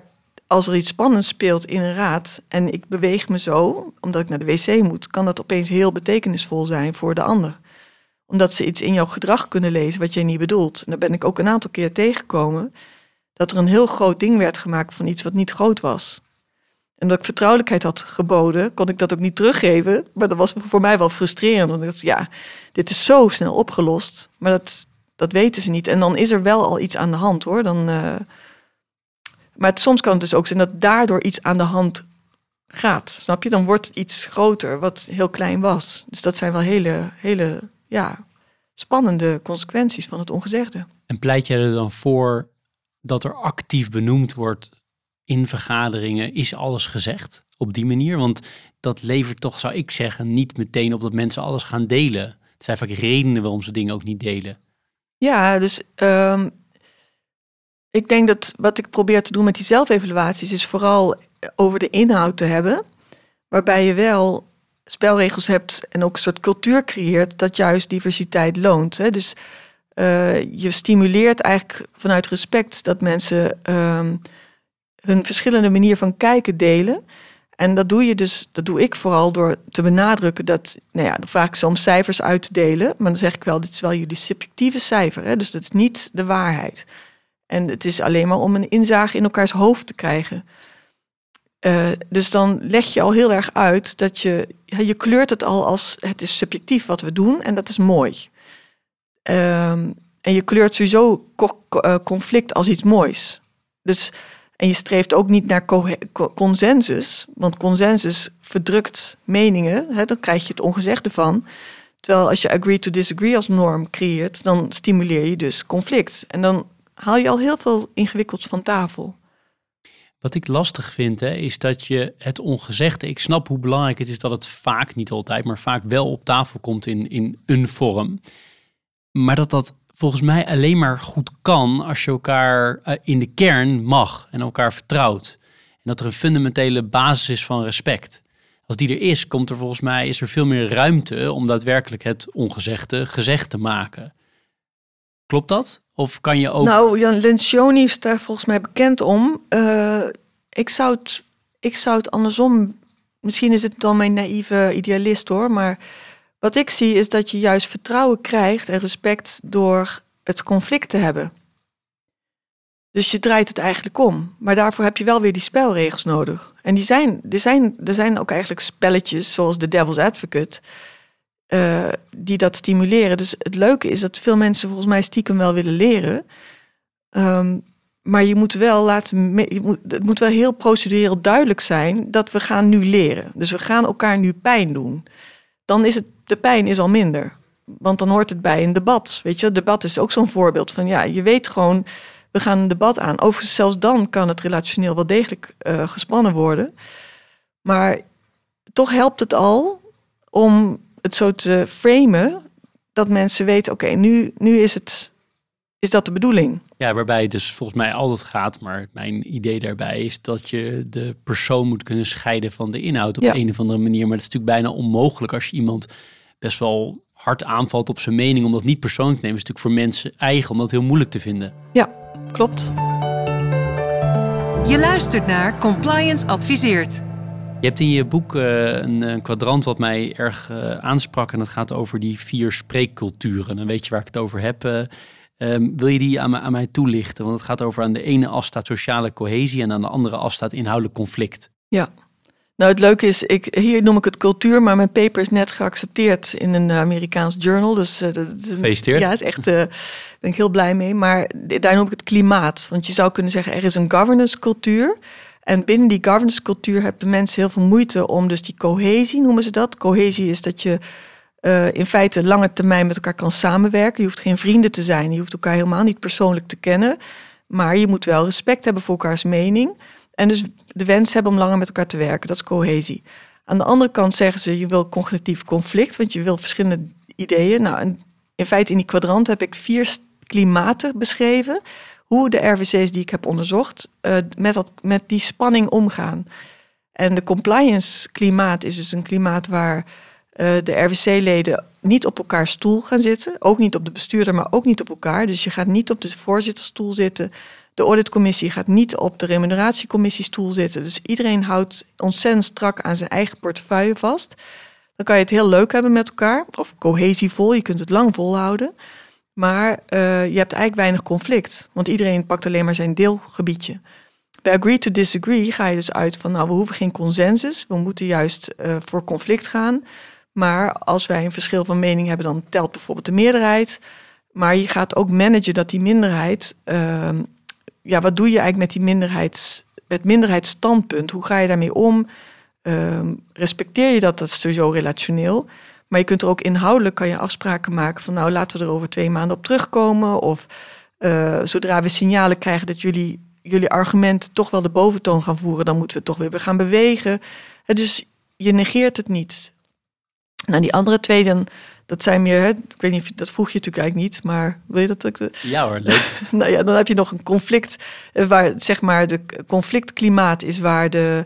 Speaker 3: als er iets spannends speelt in een raad en ik beweeg me zo, omdat ik naar de wc moet, kan dat opeens heel betekenisvol zijn voor de ander. Omdat ze iets in jouw gedrag kunnen lezen wat jij niet bedoelt. En daar ben ik ook een aantal keer tegengekomen dat er een heel groot ding werd gemaakt van iets wat niet groot was. En dat ik vertrouwelijkheid had geboden, kon ik dat ook niet teruggeven. Maar dat was voor mij wel frustrerend. Want ja, dit is zo snel opgelost. Maar dat, dat weten ze niet. En dan is er wel al iets aan de hand hoor. Dan, uh... Maar soms kan het dus ook zijn dat daardoor iets aan de hand gaat. Snap je? Dan wordt iets groter wat heel klein was. Dus dat zijn wel hele, hele ja, spannende consequenties van het ongezegde.
Speaker 2: En pleit jij er dan voor dat er actief benoemd wordt in vergaderingen, is alles gezegd op die manier? Want dat levert toch, zou ik zeggen, niet meteen op dat mensen alles gaan delen. Het zijn vaak redenen waarom ze dingen ook niet delen.
Speaker 3: Ja, dus ehm, ik denk dat wat ik probeer te doen met die zelfevaluaties is vooral over de inhoud te hebben, waarbij je wel spelregels hebt en ook een soort cultuur creëert dat juist diversiteit loont. Hè? Dus uh, je stimuleert eigenlijk vanuit respect dat mensen ehm, hun verschillende manier van kijken delen. En dat doe je dus, dat doe ik vooral door te benadrukken dat, nou ja, ze om cijfers uit te delen. Maar dan zeg ik wel, dit is wel jullie subjectieve cijfer. Hè? Dus dat is niet de waarheid. En het is alleen maar om een inzage in elkaars hoofd te krijgen. Uh, dus dan leg je al heel erg uit dat je, je kleurt het al als het is subjectief wat we doen en dat is mooi. Um, en je kleurt sowieso eh, conflict als iets moois. Dus, en je streeft ook niet naar consensus, want consensus verdrukt meningen. Hè, dan krijg je het ongezegde van. Terwijl als je agree to disagree als norm creëert, dan stimuleer je dus conflict. En dan haal je al heel veel ingewikkelds van tafel.
Speaker 2: Wat ik lastig vind, hè, is dat je het ongezegde. Ik snap hoe belangrijk het is dat het vaak, niet altijd, maar vaak wel op tafel komt in, in een vorm. Maar dat dat volgens mij alleen maar goed kan als je elkaar eh, in de kern mag en elkaar vertrouwt. En dat er een fundamentele basis is van respect. Als die er is, komt er volgens mij is er veel meer ruimte om daadwerkelijk het ongezegde gezegd te maken. Klopt dat? Of kan je ook.
Speaker 3: Nou, Jan Lencioni is daar volgens mij bekend om. Uh, ik, zou het, ik zou het andersom. Misschien is het dan mijn naïeve idealist hoor, maar wat ik zie is dat je juist vertrouwen krijgt en respect door het conflict te hebben. Dus je draait het eigenlijk om. Maar daarvoor heb je wel weer die spelregels nodig. En die zijn, er, zijn, er zijn ook eigenlijk spelletjes zoals de Devil's Advocate. Uh, die dat stimuleren. Dus het leuke is dat veel mensen volgens mij stiekem wel willen leren. Um, maar je moet wel laten, je moet, het moet wel heel procedureel duidelijk zijn dat we gaan nu leren. Dus we gaan elkaar nu pijn doen. Dan is het de pijn is al minder. Want dan hoort het bij een debat. Weet je, debat is ook zo'n voorbeeld van ja, je weet gewoon, we gaan een debat aan. Overigens, zelfs dan kan het relationeel wel degelijk uh, gespannen worden. Maar toch helpt het al om het zo te framen dat mensen weten: oké, nu, nu is het. Is dat de bedoeling?
Speaker 2: Ja, waarbij het dus volgens mij altijd gaat, maar mijn idee daarbij is dat je de persoon moet kunnen scheiden van de inhoud op een of andere manier. Maar dat is natuurlijk bijna onmogelijk als je iemand best wel hard aanvalt op zijn mening om dat niet persoonlijk te nemen, is natuurlijk voor mensen eigen om dat heel moeilijk te vinden.
Speaker 3: Ja, klopt.
Speaker 1: Je luistert naar Compliance Adviseert.
Speaker 2: Je hebt in je boek uh, een, een, kwadrant wat mij erg uh, aansprak en dat gaat over die vier spreekculturen. Dan weet je waar ik het over heb. Um, wil je die aan, aan, mij toelichten? Want het gaat over aan de ene as staat sociale cohesie en aan de andere as staat inhoudelijk conflict.
Speaker 3: Ja, nou, het leuke is, ik, hier noem ik het cultuur, maar mijn paper is net geaccepteerd in een Amerikaans journal. Dus, uh,
Speaker 2: Ja,
Speaker 3: is echt, uh, ben ik heel blij mee. Maar daar noem ik het klimaat. Want je zou kunnen zeggen, er is een governance cultuur. En binnen die governance cultuur hebben mensen heel veel moeite om dus die cohesie, noemen ze dat. Cohesie is dat je uh, in feite lange termijn met elkaar kan samenwerken. Je hoeft geen vrienden te zijn, je hoeft elkaar helemaal niet persoonlijk te kennen. Maar je moet wel respect hebben voor elkaars mening. En dus de wens hebben om langer met elkaar te werken. Dat is cohesie. Aan de andere kant zeggen ze, je wil cognitief conflict, want je wil verschillende ideeën. Nou, in feite in die kwadrant heb ik vier klimaten beschreven. Hoe de RVC's die ik heb onderzocht uh, met, dat, met die spanning omgaan. En de compliance klimaat is dus een klimaat waar uh, de RVC-leden niet op elkaar stoel gaan zitten. Ook niet op de bestuurder, maar ook niet op elkaar. Dus je gaat niet op de voorzitterstoel zitten. De auditcommissie gaat niet op de remuneratiecommissie-stoel zitten. Dus iedereen houdt ontzettend strak aan zijn eigen portefeuille vast. Dan kan je het heel leuk hebben met elkaar, of cohesievol, je kunt het lang volhouden. Maar uh, je hebt eigenlijk weinig conflict, want iedereen pakt alleen maar zijn deelgebiedje. Bij agree to disagree ga je dus uit van, nou, we hoeven geen consensus, we moeten juist uh, voor conflict gaan. Maar als wij een verschil van mening hebben, dan telt bijvoorbeeld de meerderheid. Maar je gaat ook managen dat die minderheid uh, ja, wat doe je eigenlijk met die minderheids, het minderheidsstandpunt? Hoe ga je daarmee om? Um, respecteer je dat? Dat is sowieso relationeel. Maar je kunt er ook inhoudelijk kan je afspraken maken van nou laten we er over twee maanden op terugkomen. Of uh, zodra we signalen krijgen dat jullie, jullie argumenten toch wel de boventoon gaan voeren, dan moeten we toch weer gaan bewegen. dus je negeert het niet. Nou, die andere twee, dan, Dat zijn meer, hè, ik weet niet, dat vroeg je natuurlijk eigenlijk niet, maar wil je dat ook?
Speaker 2: Ja hoor, leuk.
Speaker 3: nou ja, dan heb je nog een conflict eh, waar zeg maar de conflictklimaat is waar de,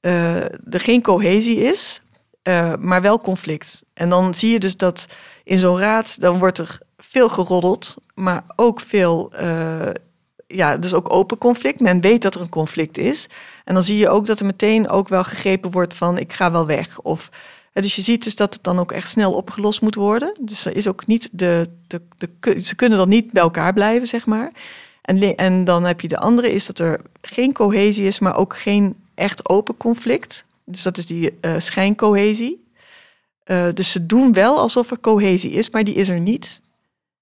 Speaker 3: uh, er geen cohesie is, uh, maar wel conflict. En dan zie je dus dat in zo'n raad, dan wordt er veel geroddeld, maar ook veel, uh, ja, dus ook open conflict. Men weet dat er een conflict is. En dan zie je ook dat er meteen ook wel gegrepen wordt van ik ga wel weg. Of dus je ziet dus dat het dan ook echt snel opgelost moet worden. Dus is ook niet de, de, de, ze kunnen dan niet bij elkaar blijven, zeg maar. En, en dan heb je de andere, is dat er geen cohesie is, maar ook geen echt open conflict. Dus dat is die uh, schijncohesie. Uh, dus ze doen wel alsof er cohesie is, maar die is er niet.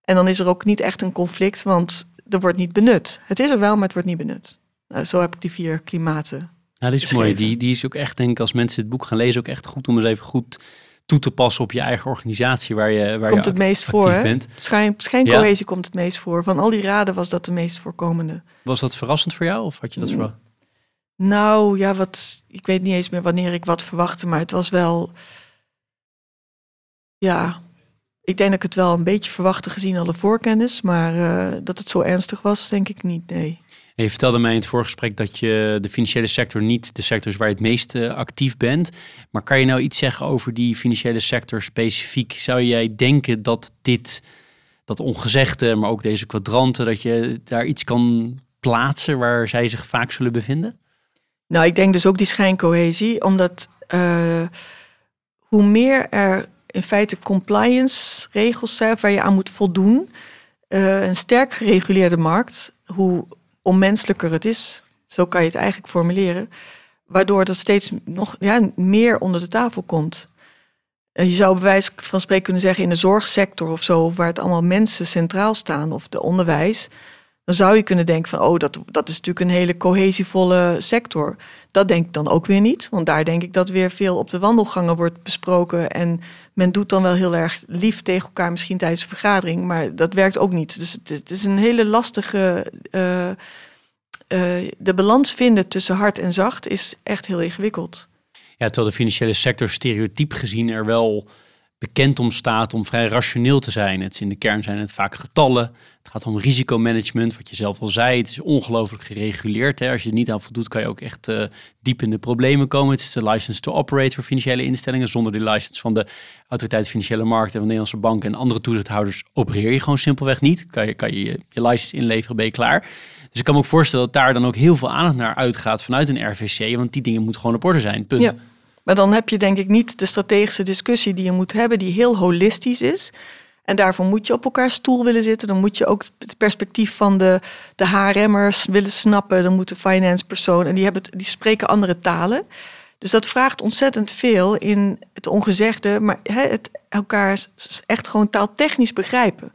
Speaker 3: En dan is er ook niet echt een conflict, want er wordt niet benut. Het is er wel, maar het wordt niet benut. Nou, zo heb ik die vier klimaten
Speaker 2: nou, die is mooi. Die, die is ook echt, denk ik, als mensen dit boek gaan lezen, ook echt goed om eens even goed toe te passen op je eigen organisatie waar je waar
Speaker 3: komt
Speaker 2: je
Speaker 3: het meest voor, bent. Schijn, schijncohesie komt het meest voor. Van al die raden was dat de meest voorkomende.
Speaker 2: Was dat verrassend voor jou of had je dat verwacht?
Speaker 3: Nou ja, wat, ik weet niet eens meer wanneer ik wat verwachtte, maar het was wel. Ja, ik denk dat ik het wel een beetje verwachtte gezien alle voorkennis, maar uh, dat het zo ernstig was, denk ik niet. Nee.
Speaker 2: Je vertelde mij in het voorgesprek dat je de financiële sector niet de sector is waar je het meest uh, actief bent. Maar kan je nou iets zeggen over die financiële sector specifiek? Zou jij denken dat dit, dat ongezegde, maar ook deze kwadranten, dat je daar iets kan plaatsen waar zij zich vaak zullen bevinden?
Speaker 3: Nou, ik denk dus ook die schijncohesie, omdat uh, hoe meer er in feite compliance regels zijn waar je aan moet voldoen, uh, een sterk gereguleerde markt, hoe onmenselijker het is. Zo kan je het eigenlijk formuleren. Waardoor dat steeds nog ja, meer onder de tafel komt. Je zou bij wijze van spreken kunnen zeggen in de zorgsector of zo, waar het allemaal mensen centraal staan, of de onderwijs. Dan zou je kunnen denken van, oh, dat, dat is natuurlijk een hele cohesievolle sector. Dat denk ik dan ook weer niet, want daar denk ik dat weer veel op de wandelgangen wordt besproken. En men doet dan wel heel erg lief tegen elkaar, misschien tijdens een vergadering, maar dat werkt ook niet. Dus het, is een hele lastige. Uh, uh, de balans vinden tussen hard en zacht is echt heel ingewikkeld.
Speaker 2: Ja, terwijl de financiële sector stereotyp gezien er wel bekend om staat om vrij rationeel te zijn. Het in de kern zijn het vaak getallen. Het gaat om risicomanagement, wat je zelf al zei. Het is ongelooflijk gereguleerd. Hè. Als je er niet aan voldoet, kan je ook echt uh, diep in de problemen komen. Het is de license to operate voor financiële instellingen. Zonder die license van de Autoriteit Financiële Markten en van Nederlandse banken en andere toezichthouders opereer je gewoon simpelweg niet. Kan je kan je, je license inleveren, ben je klaar. Dus ik kan me ook voorstellen dat daar dan ook heel veel aandacht naar uitgaat vanuit een RVC. Want die dingen moeten gewoon op orde zijn. Punt.
Speaker 3: Maar dan heb je denk ik niet de strategische discussie die je moet hebben, die heel holistisch is. En daarvoor moet je op elkaar stoel willen zitten. Dan moet je ook het perspectief van de, de HRM'ers willen snappen. Dan moet de finance persoon. En die, hebben, die spreken andere talen. Dus dat vraagt ontzettend veel in het ongezegde. Maar het elkaar echt gewoon taaltechnisch begrijpen.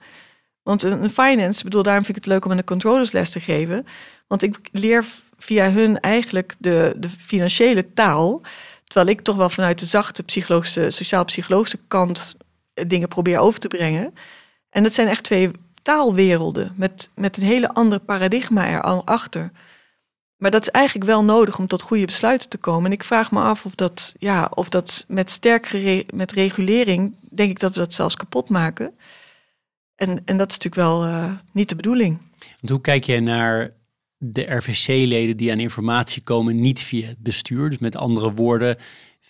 Speaker 3: Want een finance, bedoel, daarom vind ik het leuk om een controllersles te geven. Want ik leer via hun eigenlijk de, de financiële taal. Terwijl ik toch wel vanuit de zachte psychologische, sociaal-psychologische kant dingen probeer over te brengen. En dat zijn echt twee taalwerelden met, met een hele andere paradigma erachter. Maar dat is eigenlijk wel nodig om tot goede besluiten te komen. En ik vraag me af of dat, ja, of dat met sterk met regulering, denk ik dat we dat zelfs kapot maken. En, en dat is natuurlijk wel uh, niet de bedoeling.
Speaker 2: Want hoe kijk jij naar de RVC-leden die aan informatie komen, niet via het bestuur. Dus met andere woorden,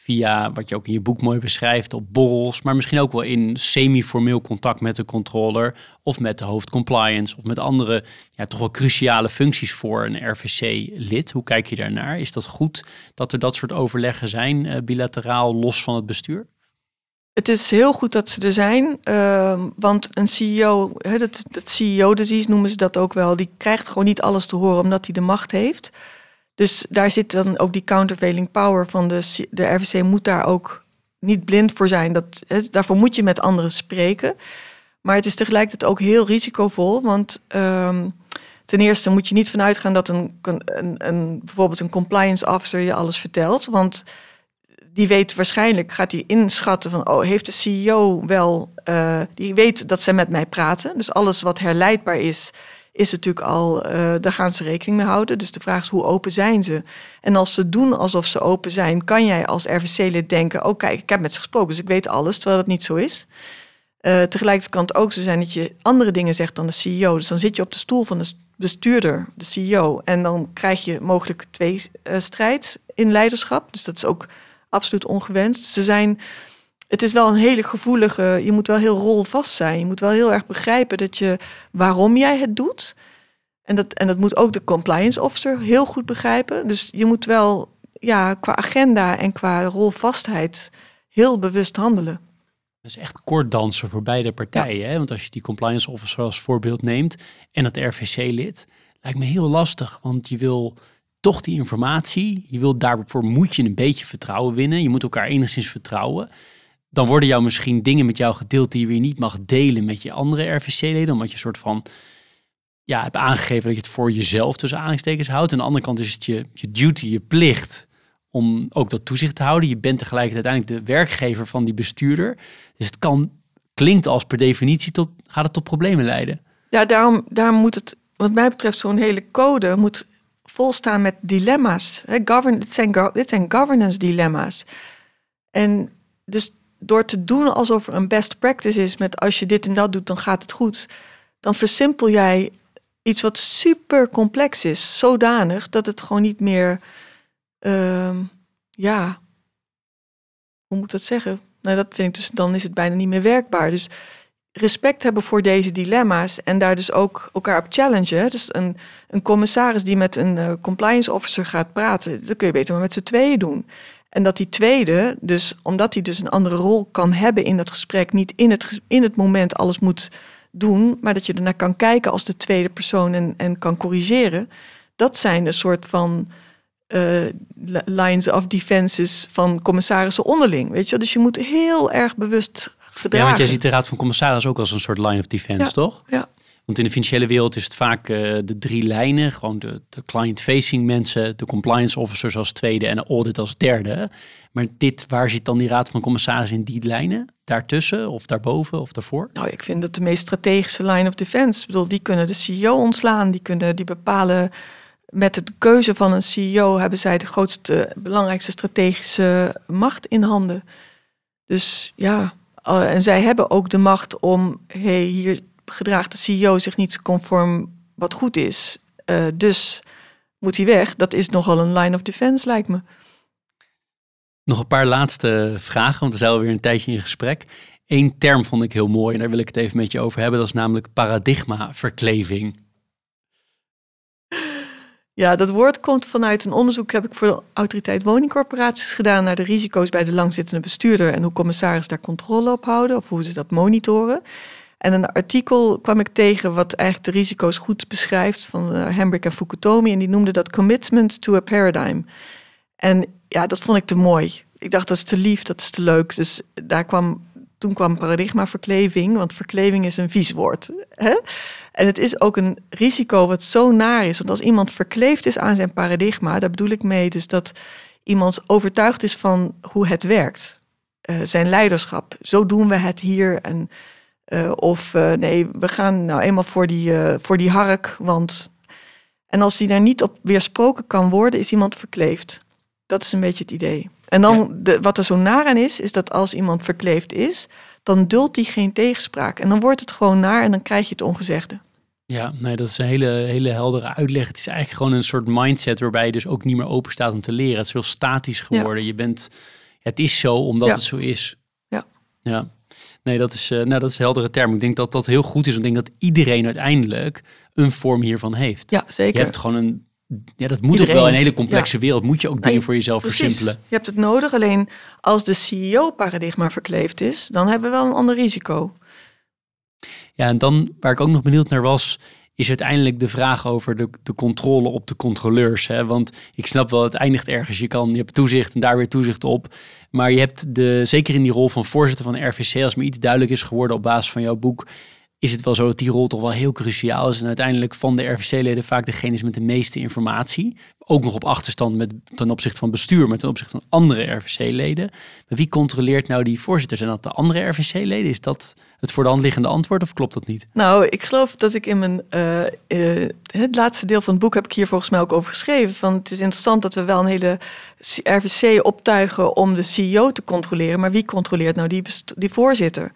Speaker 2: via wat je ook in je boek mooi beschrijft, op borrels, maar misschien ook wel in semi-formeel contact met de controller of met de hoofd compliance of met andere ja, toch wel cruciale functies voor een RVC-lid. Hoe kijk je daarnaar? Is dat goed dat er dat soort overleggen zijn, uh, bilateraal, los van het bestuur?
Speaker 3: Het is heel goed dat ze er zijn, uh, want een CEO, hè, dat, dat CEO-disease noemen ze dat ook wel, die krijgt gewoon niet alles te horen omdat hij de macht heeft. Dus daar zit dan ook die countervailing power van de, de RVC moet daar ook niet blind voor zijn. Dat, daarvoor moet je met anderen spreken. Maar het is tegelijkertijd ook heel risicovol, want um, ten eerste moet je niet vanuit gaan dat een, een, een, bijvoorbeeld een compliance officer je alles vertelt, want die weet waarschijnlijk, gaat hij inschatten van, oh, heeft de CEO wel, uh, die weet dat zij met mij praten. Dus alles wat herleidbaar is, is natuurlijk al, uh, daar gaan ze rekening mee houden. Dus de vraag is, hoe open zijn ze? En als ze doen alsof ze open zijn, kan jij als RVC-lid denken, oh kijk, ik heb met ze gesproken, dus ik weet alles, terwijl dat niet zo is. Uh, tegelijkertijd kan het ook zo zijn dat je andere dingen zegt dan de CEO. Dus dan zit je op de stoel van de bestuurder, de CEO. En dan krijg je mogelijk twee uh, strijd in leiderschap. Dus dat is ook absoluut ongewenst. Ze zijn, het is wel een hele gevoelige, je moet wel heel rolvast zijn. Je moet wel heel erg begrijpen dat je waarom jij het doet. En dat, en dat moet ook de compliance officer heel goed begrijpen. Dus je moet wel ja, qua agenda en qua rolvastheid heel bewust handelen.
Speaker 2: Dat is echt kort dansen voor beide partijen. Hè? Want als je die compliance officer als voorbeeld neemt en het RVC-lid, lijkt me heel lastig. Want je wil toch die informatie, je wil daarvoor moet je een beetje vertrouwen winnen. Je moet elkaar enigszins vertrouwen. Dan worden jou misschien dingen met jou gedeeld die je weer niet mag delen met je andere RVC-leden, omdat je een soort van ja, hebt aangegeven dat je het voor jezelf tussen aanhalingstekens houdt. Aan de andere kant is het je, je duty, je plicht om ook dat toezicht te houden. Je bent tegelijkertijd uiteindelijk de werkgever van die bestuurder. Dus het kan, klinkt als per definitie, tot, gaat het tot problemen leiden.
Speaker 3: Ja, daarom, daarom moet het, wat mij betreft, zo'n hele code moet volstaan met dilemma's. He, govern, dit, zijn, dit zijn governance dilemma's. En dus door te doen alsof er een best practice is met als je dit en dat doet, dan gaat het goed. Dan versimpel jij iets wat super complex is, zodanig dat het gewoon niet meer, uh, ja, hoe moet ik dat zeggen? Nou, dat vind ik dus, dan is het bijna niet meer werkbaar. Dus respect hebben voor deze dilemma's en daar dus ook elkaar op challengen. Dus een, een commissaris die met een uh, compliance officer gaat praten, dat kun je beter maar met z'n tweeën doen. En dat die tweede, dus omdat hij dus een andere rol kan hebben in dat gesprek, niet in het, in het moment alles moet doen, maar dat je ernaar kan kijken als de tweede persoon en, en kan corrigeren. Dat zijn een soort van uh, lines of defenses van commissarissen onderling. Weet je? Dus je moet heel erg bewust gedragen. Ja,
Speaker 2: want jij ziet de Raad van Commissaris ook als een soort line of defense, toch?
Speaker 3: Ja.
Speaker 2: Want in de financiële wereld is het vaak uh, de drie lijnen. Gewoon de, de client-facing mensen, de compliance officers als tweede en de audit als derde. Maar dit, waar zit dan die raad van commissaris in die lijnen? Daartussen of daarboven of daarvoor?
Speaker 3: Nou, ik vind dat de meest strategische line of defense. Ik bedoel, die kunnen de CEO ontslaan, die kunnen die bepalen. Met de keuze van een CEO hebben zij de grootste, belangrijkste strategische macht in handen. Dus ja, en zij hebben ook de macht om, hey, hier gedraagt de CEO zich niet conform wat goed is. Uh, dus moet hij weg. Dat is nogal een line of defense, lijkt me.
Speaker 2: Nog een paar laatste vragen, want we zijn alweer een tijdje in gesprek. Eén term vond ik heel mooi en daar wil ik het even met je over hebben. Dat is namelijk paradigmaverkleving.
Speaker 3: Ja, dat woord komt vanuit een onderzoek heb ik voor de autoriteit woningcorporaties gedaan naar de risico's bij de langzittende bestuurder en hoe commissarissen daar controle op houden of hoe ze dat monitoren. En een artikel kwam ik tegen wat eigenlijk de risico's goed beschrijft van uh, en Fukutomi. En die noemde dat commitment to a paradigm. En ja, dat vond ik te mooi. Ik dacht, dat is te lief, dat is te leuk. Dus daar kwam, toen kwam paradigma verkleving, want verkleving is een vies woord. Hè? En het is ook een risico wat zo naar is. Want als iemand verkleefd is aan zijn paradigma, daar bedoel ik mee dus dat iemand overtuigd is van hoe het werkt. Uh, zijn leiderschap. Zo doen we het hier. En uh, of uh, nee, we gaan nou eenmaal voor die, uh, voor die hark. Want... En als die daar niet op weersproken kan worden, is iemand verkleefd. Dat is een beetje het idee. En dan, ja. de, wat er zo naar aan is, is dat als iemand verkleefd is, dan duldt hij geen tegenspraak. En dan wordt het gewoon naar en dan krijg je het ongezegde.
Speaker 2: Ja, nee, dat is een hele, hele heldere uitleg. Het is eigenlijk gewoon een soort mindset waarbij je dus ook niet meer open staat om te leren. Het is heel statisch geworden. Ja. Je bent, het is zo omdat ja. het zo is.
Speaker 3: Ja.
Speaker 2: Ja. Nee, dat is, uh, nou, dat is een heldere term. Ik denk dat dat heel goed is. Ik denk dat iedereen uiteindelijk een vorm hiervan heeft.
Speaker 3: Ja, zeker.
Speaker 2: Je hebt gewoon een. Ja, dat moet iedereen. ook wel. In een hele complexe ja. wereld moet je ook dingen voor jezelf precies. versimpelen.
Speaker 3: Je hebt het nodig. Alleen als de CEO-paradigma verkleefd is, dan hebben we wel een ander risico.
Speaker 2: Ja, en dan waar ik ook nog benieuwd naar was, is uiteindelijk de vraag over de, de controle op de controleurs. Hè? Want ik snap wel, het eindigt ergens. Je, kan, je hebt toezicht en daar weer toezicht op. Maar je hebt de, zeker in die rol van voorzitter van de RVC, als me iets duidelijk is geworden op basis van jouw boek, is het wel zo dat die rol toch wel heel cruciaal is. En uiteindelijk van de RVC-leden vaak degene is met de meeste informatie. Ook nog op achterstand met, ten opzichte van bestuur, maar ten opzichte van andere RVC-leden. Maar wie controleert nou die voorzitter? Zijn dat de andere RVC-leden? Is dat het voor de hand liggende antwoord of klopt dat niet?
Speaker 3: Nou, ik geloof dat ik in mijn uh, uh, het laatste deel van het boek heb ik hier volgens mij ook over geschreven. Van het is interessant dat we wel een hele RVC optuigen om de CEO te controleren. Maar wie controleert nou die, die voorzitter?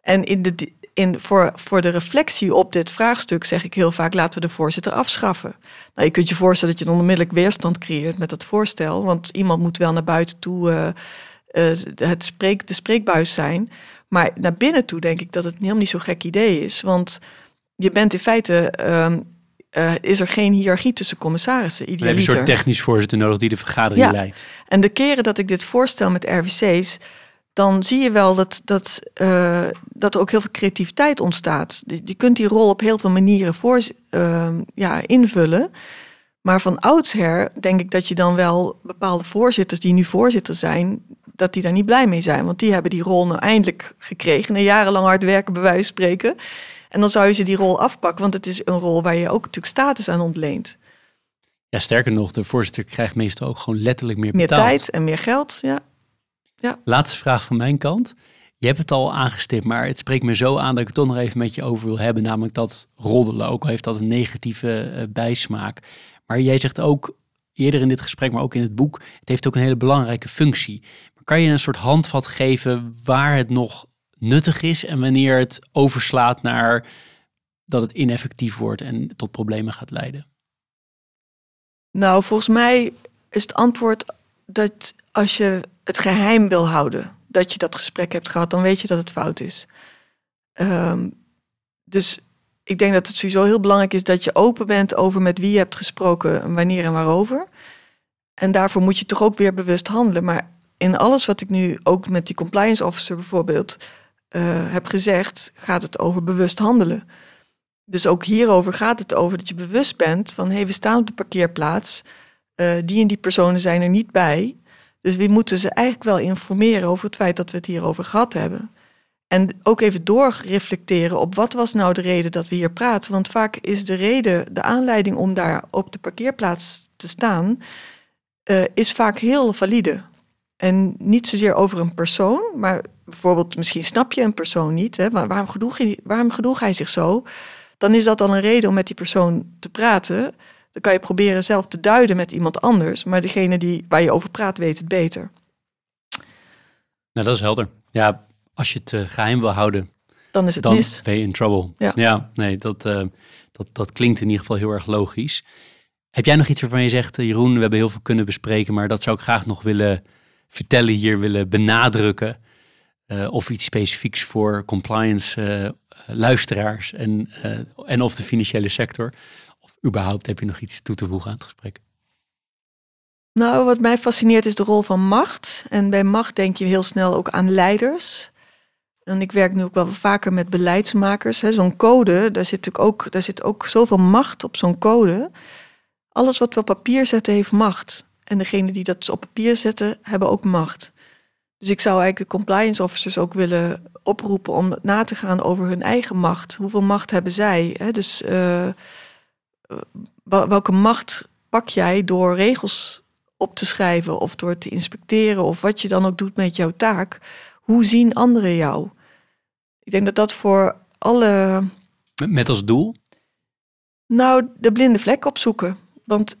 Speaker 3: En in de, in, voor, voor de reflectie op dit vraagstuk zeg ik heel vaak: laten we de voorzitter afschaffen. Nou, je kunt je voorstellen dat je dan onmiddellijk weerstand creëert met dat voorstel, want iemand moet wel naar buiten toe uh, uh, het spreek, de spreekbuis zijn. Maar naar binnen toe denk ik dat het helemaal niet zo'n gek idee is. Want je bent in feite. Uh, uh, is er geen hiërarchie tussen commissarissen.
Speaker 2: We hebben een soort technisch voorzitter nodig die de vergadering ja. leidt.
Speaker 3: En de keren dat ik dit voorstel met RVC's, dan zie je wel dat, dat, uh, dat er ook heel veel creativiteit ontstaat. Je, kunt die rol op heel veel manieren voor, uh, ja, invullen. Maar van oudsher denk ik dat je dan wel bepaalde voorzitters die nu voorzitter zijn, dat die daar niet blij mee zijn. Want die hebben die rol nou eindelijk gekregen. Na jarenlang hard werken, bij wijze van spreken. En dan zou je ze die rol afpakken, want het is een rol waar je ook natuurlijk status aan ontleent.
Speaker 2: Ja, sterker nog, de voorzitter krijgt meestal ook gewoon letterlijk meer
Speaker 3: betaald.
Speaker 2: Meer
Speaker 3: tijd en meer geld, ja. Ja.
Speaker 2: Laatste vraag van mijn kant. Je hebt het al aangestipt, maar het spreekt me zo aan dat ik het toch nog even met je over wil hebben. Namelijk dat roddelen, ook al heeft dat een negatieve uh, bijsmaak. Maar jij zegt ook eerder in dit gesprek, maar ook in het boek, het heeft ook een hele belangrijke functie. Maar kan je een soort handvat geven waar het nog nuttig is en wanneer het overslaat naar dat het ineffectief wordt en tot problemen gaat leiden?
Speaker 3: Nou, volgens mij is het antwoord dat als je het geheim wil houden, dat je dat gesprek hebt gehad, dan weet je dat het fout is. Um, dus ik denk dat het sowieso heel belangrijk is dat je open bent over met wie je hebt gesproken, wanneer en waarover. En daarvoor moet je toch ook weer bewust handelen. Maar in alles wat ik nu ook met die compliance officer bijvoorbeeld uh, heb gezegd, gaat het over bewust handelen. Dus ook hierover gaat het over dat je bewust bent van hé, hey, we staan op de parkeerplaats. Uh, die en die personen zijn er niet bij. Dus we moeten ze eigenlijk wel informeren over het feit dat we het hierover gehad hebben. En ook even doorreflecteren op wat was nou de reden dat we hier praten. Want vaak is de reden, de aanleiding om daar op de parkeerplaats te staan, uh, is vaak heel valide. En niet zozeer over een persoon, maar bijvoorbeeld misschien snap je een persoon niet. Hè, waarom, gedroeg hij, waarom gedroeg hij zich zo? Dan is dat al een reden om met die persoon te praten. Dan kan je proberen zelf te duiden met iemand anders. Maar degene die, waar je over praat, weet het beter.
Speaker 2: Nou, dat is helder. Ja, als je het uh, geheim wil houden,
Speaker 3: dan is het
Speaker 2: dan
Speaker 3: mis.
Speaker 2: ben je in trouble. Ja, ja nee, dat, uh, dat, dat klinkt in ieder geval heel erg logisch. Heb jij nog iets waarvan je zegt, uh, Jeroen, we hebben heel veel kunnen bespreken, maar dat zou ik graag nog willen vertellen hier, willen benadrukken? of iets specifieks voor compliance luisteraars en, en of de financiële sector? Überhaupt heb je nog iets toe te voegen aan het gesprek?
Speaker 3: Nou, wat mij fascineert is de rol van macht. En bij macht denk je heel snel ook aan leiders. En ik werk nu ook wel vaker met beleidsmakers. Zo'n code, daar zit, ook, daar zit ook zoveel macht op zo'n code. Alles wat we op papier zetten heeft macht. En degene die dat op papier zetten, hebben ook macht. Dus ik zou eigenlijk de compliance officers ook willen oproepen om na te gaan over hun eigen macht. Hoeveel macht hebben zij? Dus uh, welke macht pak jij door regels op te schrijven of door te inspecteren of wat je dan ook doet met jouw taak? Hoe zien anderen jou? Ik denk dat dat voor alle.
Speaker 2: Met als doel?
Speaker 3: Nou, de blinde vlek opzoeken. Want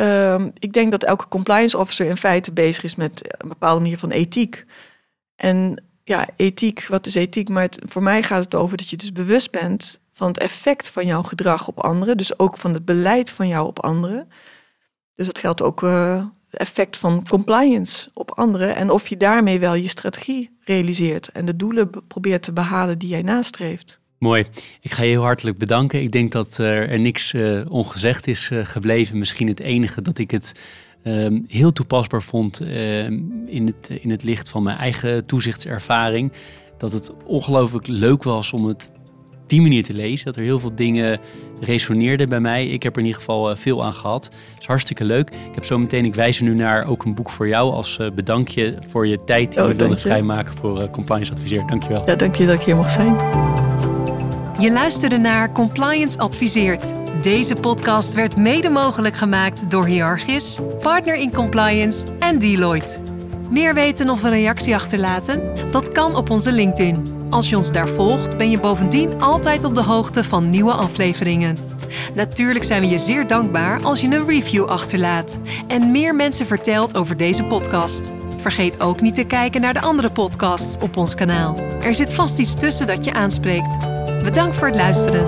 Speaker 3: uh, ik denk dat elke compliance officer in feite bezig is met een bepaalde manier van ethiek. En ja, ethiek, wat is ethiek? Maar het, voor mij gaat het over dat je dus bewust bent van het effect van jouw gedrag op anderen. Dus ook van het beleid van jou op anderen. Dus dat geldt ook uh, effect van compliance op anderen en of je daarmee wel je strategie realiseert en de doelen probeert te behalen die jij nastreeft.
Speaker 2: Mooi. Ik ga je heel hartelijk bedanken. Ik denk dat er niks uh, ongezegd is uh, gebleven. Misschien het enige dat ik het uh, heel toepasbaar vond ehm, in, het, in het licht van mijn eigen toezichtservaring. Dat het ongelooflijk leuk was om het die manier te lezen. Dat er heel veel dingen resoneerden bij mij. Ik heb er in ieder geval eh, veel aan gehad. Het is hartstikke leuk. Ik heb zo meteen, ik wijs er nu naar ook een boek voor jou als uh, bedankje voor je tijd die oh, je wilde vrijmaken voor uh, Compliance Adviseer. Dankjewel.
Speaker 3: Ja, dank je dat ik hier mag zijn.
Speaker 1: Je luisterde naar Compliance Adviseert. Deze podcast werd mede mogelijk gemaakt door Hierarchis, Partner in Compliance en Deloitte. Meer weten of een reactie achterlaten? Dat kan op onze LinkedIn. Als je ons daar volgt, ben je bovendien altijd op de hoogte van nieuwe afleveringen. Natuurlijk zijn we je zeer dankbaar als je een review achterlaat en meer mensen vertelt over deze podcast. Vergeet ook niet te kijken naar de andere podcasts op ons kanaal. Er zit vast iets tussen dat je aanspreekt. Bedankt voor het luisteren.